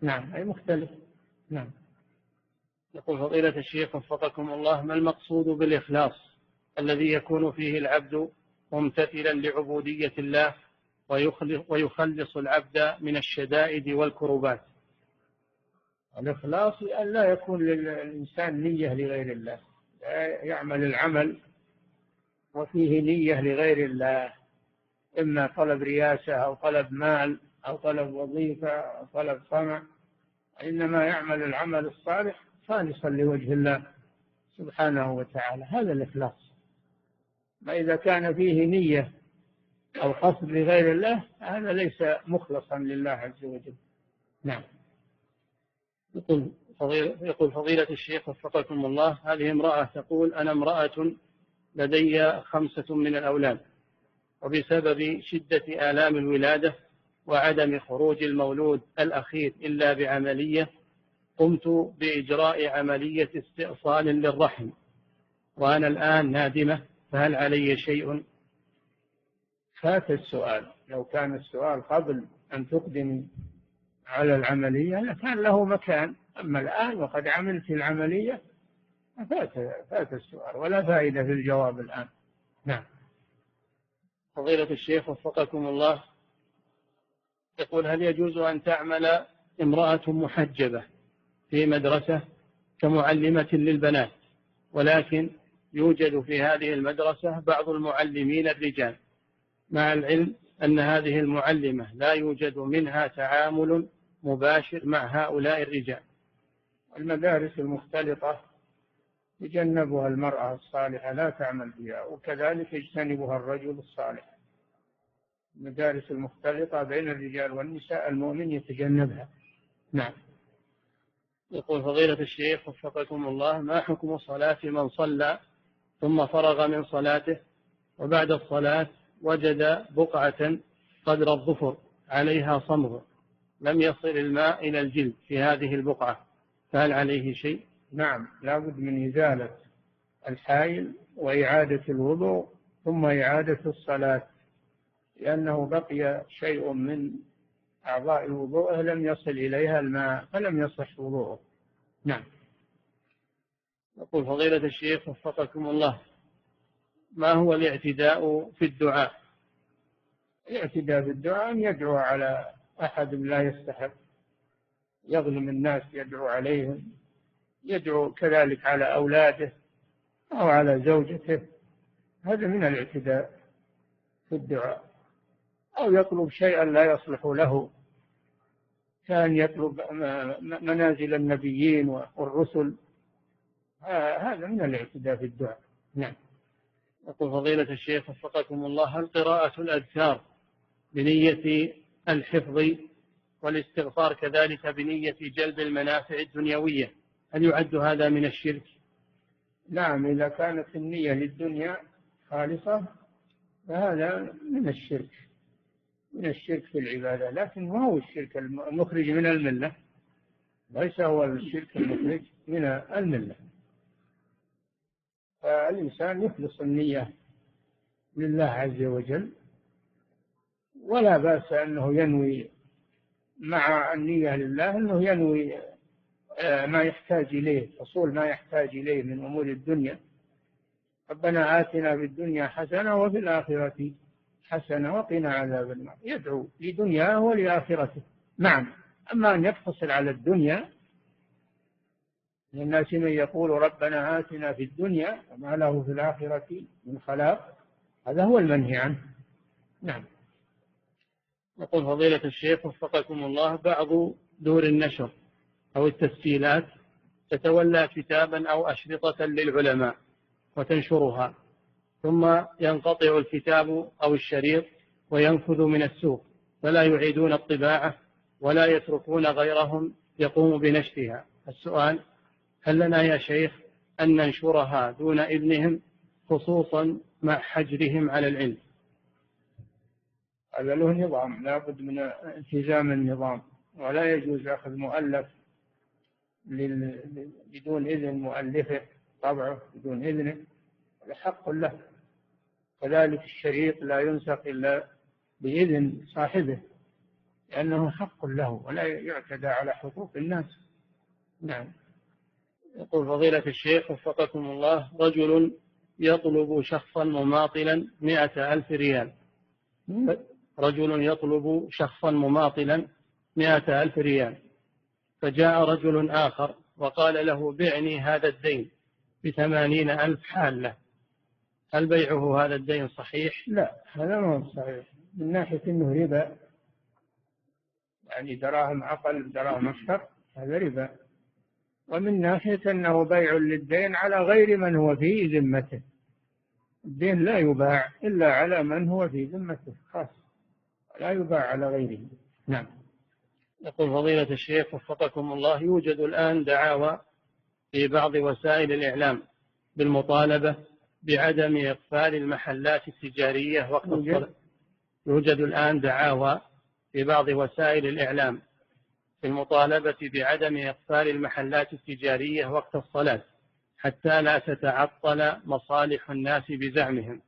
نعم أي مختلف. نعم. يقول فضيلة الشيخ وفقكم الله ما المقصود بالإخلاص الذي يكون فيه العبد ممتثلا لعبودية الله ويخلص العبد من الشدائد والكربات الإخلاص أن لا يكون للإنسان نية لغير الله. يعمل العمل وفيه نية لغير الله. إما طلب رياسة أو طلب مال أو طلب وظيفة أو طلب طمع إنما يعمل العمل الصالح خالصا لوجه الله سبحانه وتعالى. هذا الإخلاص. ما إذا كان فيه نية أو قصد لغير الله هذا ليس مخلصا لله عز وجل. نعم. يقول فضيلة, يقول فضيلة الشيخ وفقكم الله هذه امرأة تقول أنا امرأة لدي خمسة من الأولاد وبسبب شدة آلام الولادة وعدم خروج المولود الأخير إلا بعملية قمت بإجراء عملية استئصال للرحم. وأنا الآن نادمة فهل علي شيء؟ فات السؤال. لو كان السؤال قبل أن تقدم على العملية لكان له مكان. أما الآن وقد عملت العملية فات فات السؤال ولا فائدة في الجواب الآن. نعم. فضيلة الشيخ وفقكم الله يقول هل يجوز أن تعمل امرأة محجبة في مدرسة كمعلمة للبنات ولكن يوجد في هذه المدرسة بعض المعلمين الرجال مع العلم أن هذه المعلمة لا يوجد منها تعامل مباشر مع هؤلاء الرجال؟ المدارس المختلطة يجنبها المرأة الصالحة لا تعمل فيها وكذلك يجتنبها الرجل الصالح. المدارس المختلطة بين الرجال والنساء المؤمن يتجنبها. نعم. يقول فضيلة الشيخ وفقكم الله ما حكم صلاة من صلى ثم فرغ من صلاته وبعد الصلاة وجد بقعة قدر الظفر عليها صمغ لم يصل الماء إلى الجلد في هذه البقعة فهل عليه شيء؟ نعم لابد من إزالة الحائل وإعادة الوضوء ثم إعادة الصلاة لأنه بقي شيء من أعضاء وضوءه لم يصل إليها الماء فلم يصح وضوءه. نعم. يقول فضيلة الشيخ وفقكم الله ما هو الاعتداء في الدعاء؟ الاعتداء في الدعاء أن يدعو على أحد لا يستحق يظلم الناس يدعو عليهم يدعو كذلك على أولاده أو على زوجته. هذا من الاعتداء في الدعاء. أو يطلب شيئا لا يصلح له. كان يطلب منازل النبيين والرسل. هذا من الاعتداء في الدعاء. نعم. يقول فضيلة الشيخ وفقكم الله هل قراءة الأذكار بنية الحفظ والاستغفار كذلك بنية جلب المنافع الدنيوية؟ هل يعد هذا من الشرك؟ نعم إذا كانت النية للدنيا خالصة فهذا من الشرك من الشرك في العبادة. لكن ما هو الشرك المخرج من الملة؟ ليس هو الشرك المخرج من الملة. فالإنسان يخلص النية لله عز وجل ولا بأس أنه ينوي مع النية لله أنه ينوي آه، ما يحتاج إليه حصول ما يحتاج إليه من أمور الدنيا. ربنا آتنا في الدنيا حسنة وفي الآخرة حسنة وقنا عذاب النار. يدعو لدنياه ولآخرته. نعم أما أن يقتصر على الدنيا من الناس من يقول ربنا آتنا في الدنيا وما له في الآخرة من خلاق هذا هو المنهي عنه. نعم. يقول فضيلة الشيخ وفقكم الله بعض دور النشر أو التسجيلات تتولى كتابا أو أشرطة للعلماء وتنشرها ثم ينقطع الكتاب أو الشريط وينفذ من السوق فلا يعيدون الطباعة ولا يتركون غيرهم يقوم بنشرها. السؤال هل لنا يا شيخ أن ننشرها دون إذنهم خصوصا مع حجرهم على العلم؟ هذا له نظام لا بد من التزام النظام ولا يجوز أخذ مؤلف بدون إذن مؤلفه طبعه بدون إذنه حق له. كذلك الشريط لا ينسق إلا بإذن صاحبه لأنه حق له ولا يعتدى على حقوق الناس. نعم. يقول فضيلة الشيخ وفقكم الله رجل يطلب شخصا مماطلا مئة ألف ريال. رجل يطلب شخصا مماطلا مئة ألف ريال. فجاء رجل آخر وقال له بعني هذا الدين بثمانين ألف حالة. هل بيعه هذا الدين صحيح؟ لا هذا ما هو صحيح. من ناحية أنه ربا يعني دراهم أقل دراهم أكثر هذا ربا. ومن ناحية أنه بيع للدين على غير من هو في ذمته. الدين لا يباع إلا على من هو في ذمته خاص. لا يباع على غيره. نعم. يقول فضيلة الشيخ وفقكم الله يوجد الآن دعاوى في بعض وسائل الإعلام بالمطالبة بعدم إقفال المحلات التجارية وقت الصلاة. يوجد الآن دعاوى في بعض وسائل الإعلام في المطالبة بعدم إقفال المحلات التجارية وقت الصلاة حتى لا تتعطل مصالح الناس بزعمهم.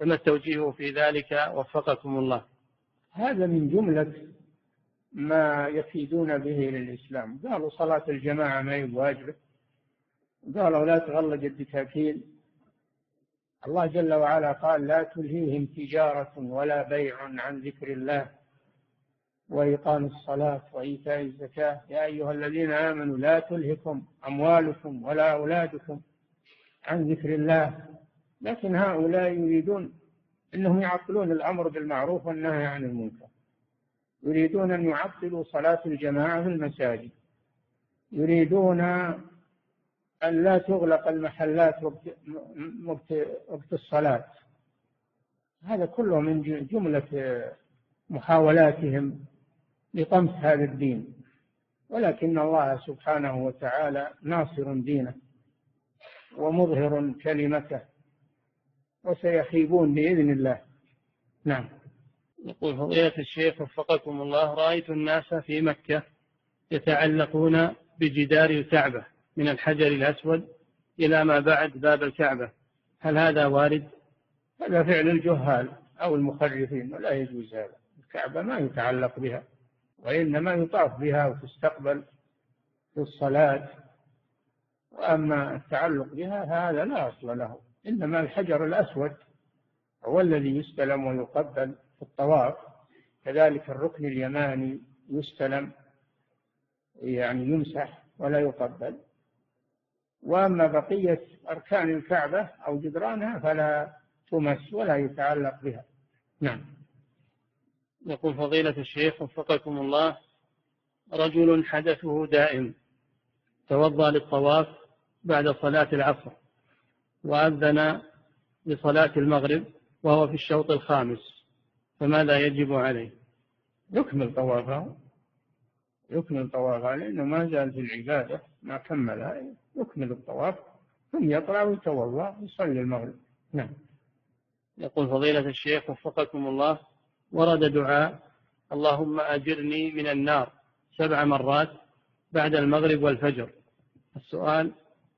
فما التوجيه في ذلك؟ وفقكم الله. هذا من جملة ما يفيدون به للإسلام. قالوا صلاة الجماعة ما هي بواجبة. قالوا لا تغلق الدكاكين الله جل وعلا قال لا تلهيهم تجارة ولا بيع عن ذكر الله وإقام الصلاة وإيتاء الزكاة. يا أيها الذين آمنوا لا تلهكم أموالكم ولا أولادكم عن ذكر الله. لكن هؤلاء يريدون أنهم يعطلون الأمر بالمعروف والنهي عن المنكر. يريدون أن يعطلوا صلاة الجماعة في المساجد. يريدون أن لا تغلق المحلات وقت, الصلاة. هذا كله من جملة محاولاتهم لطمس هذا الدين. ولكن الله سبحانه وتعالى ناصر دينه ومظهر كلمته وسيخيبون بإذن الله. نعم. يقول فضيلة الشيخ وفقكم الله رأيت الناس في مكة يتعلقون بجدار الكعبة من الحجر الأسود إلى ما بعد باب الكعبة. هل هذا وارد؟ هذا فعل الجهال أو المخرفين ولا يجوز هذا. الكعبة ما يتعلق بها وإنما يطاف بها وتستقبل في الصلاة. وأما التعلق بها هذا لا أصل له إنما الحجر الأسود هو الذي يستلم ويقبل. في الطواف كذلك الركن اليماني يستلم يعني يمسح ولا يقبل. وأما بقية أركان الكعبة أو جدرانها فلا تمس ولا يتعلق بها. نعم. يقول فضيلة الشيخ وفقكم الله رجل حدثه دائم توضأ للطواف بعد صلاة العصر وأذن لصلاة المغرب وهو في الشوط الخامس. فماذا يجب عليه؟ يكمل طوافه. يكمل طوافه لأنه ما زال في العبادة ما كملها يكمل الطواف ثم يطلع ويتوضأ ويصلي المغرب. نعم. يقول فضيلة الشيخ وفقكم الله ورد دعاء اللهم أجرني من النار سبع مرات بعد المغرب والفجر. السؤال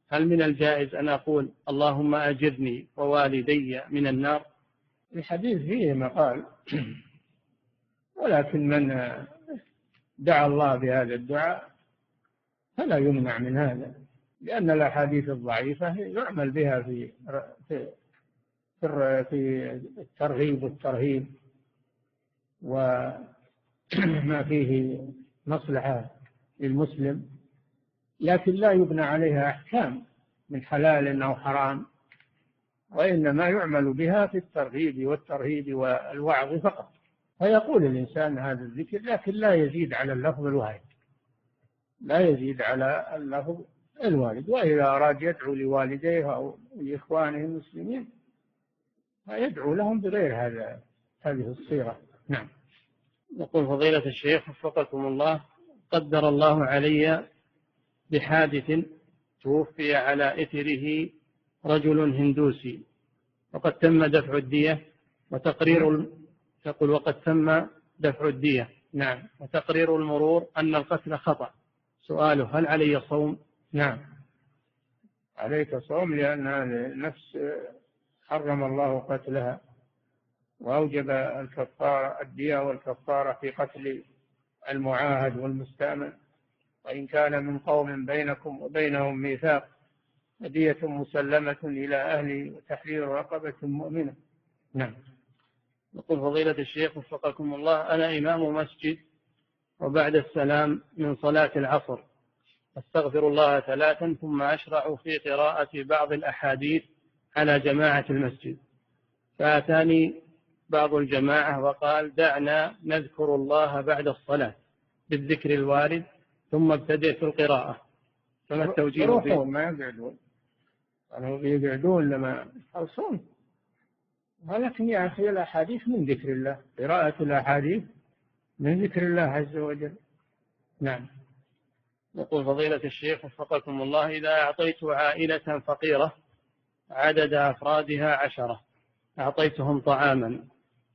هل من الجائز أن أقول اللهم أجرني ووالدي من النار؟ الحديث فيه مقال ولكن من دعا الله بهذا الدعاء فلا يمنع من هذا لأن الأحاديث الضعيفة يعمل بها في في في الترغيب والترهيب وما فيه مصلحة للمسلم لكن لا يبنى عليها أحكام من حلال أو حرام. وإنما يعمل بها في الترغيب والترهيب والوعظ فقط. فيقول الإنسان هذا الذكر لكن لا يزيد على اللفظ الواحد. لا يزيد على اللفظ الوالد. وإذا أراد يدعو لوالديه أو لإخوانه المسلمين فيدعو لهم بغير هذا هذه الصيغة. نعم. يقول فضيلة الشيخ وفقكم الله قدر الله علي بحادث توفي على إثره رجل هندوسي. وقد تم دفع الدية وتقرير يقول وقد تم دفع الدية. نعم. وتقرير المرور أن القتل خطأ. سؤاله هل علي صوم؟ نعم. عليك صوم لأن النفس حرم الله قتلها. وأوجب الكفارة الدية والكفارة في قتل المعاهد والمستأمن. وإن كان من قوم بينكم وبينهم ميثاق هدية مسلمة إلى أهله وتحرير رقبة مؤمنة. نعم. يقول فضيلة الشيخ وفقكم الله أنا إمام مسجد وبعد السلام من صلاة العصر. أستغفر الله ثلاثا ثم أشرع في قراءة بعض الأحاديث على جماعة المسجد. فأتاني بعض الجماعة وقال دعنا نذكر الله بعد الصلاة بالذكر الوارد ثم ابتدئ في القراءة. فما التوجيه يروحون ما يقعدون قالوا يقعدون لما يخلصون. ولكن يا أخي الأحاديث من ذكر الله قراءة الأحاديث من ذكر الله عز وجل. نعم. يقول فضيلة الشيخ وفقكم الله إذا أعطيت عائلة فقيرة عدد أفرادها عشرة أعطيتهم طعاما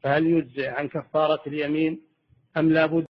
فهل يجزئ عن كفارة اليمين أم لا بد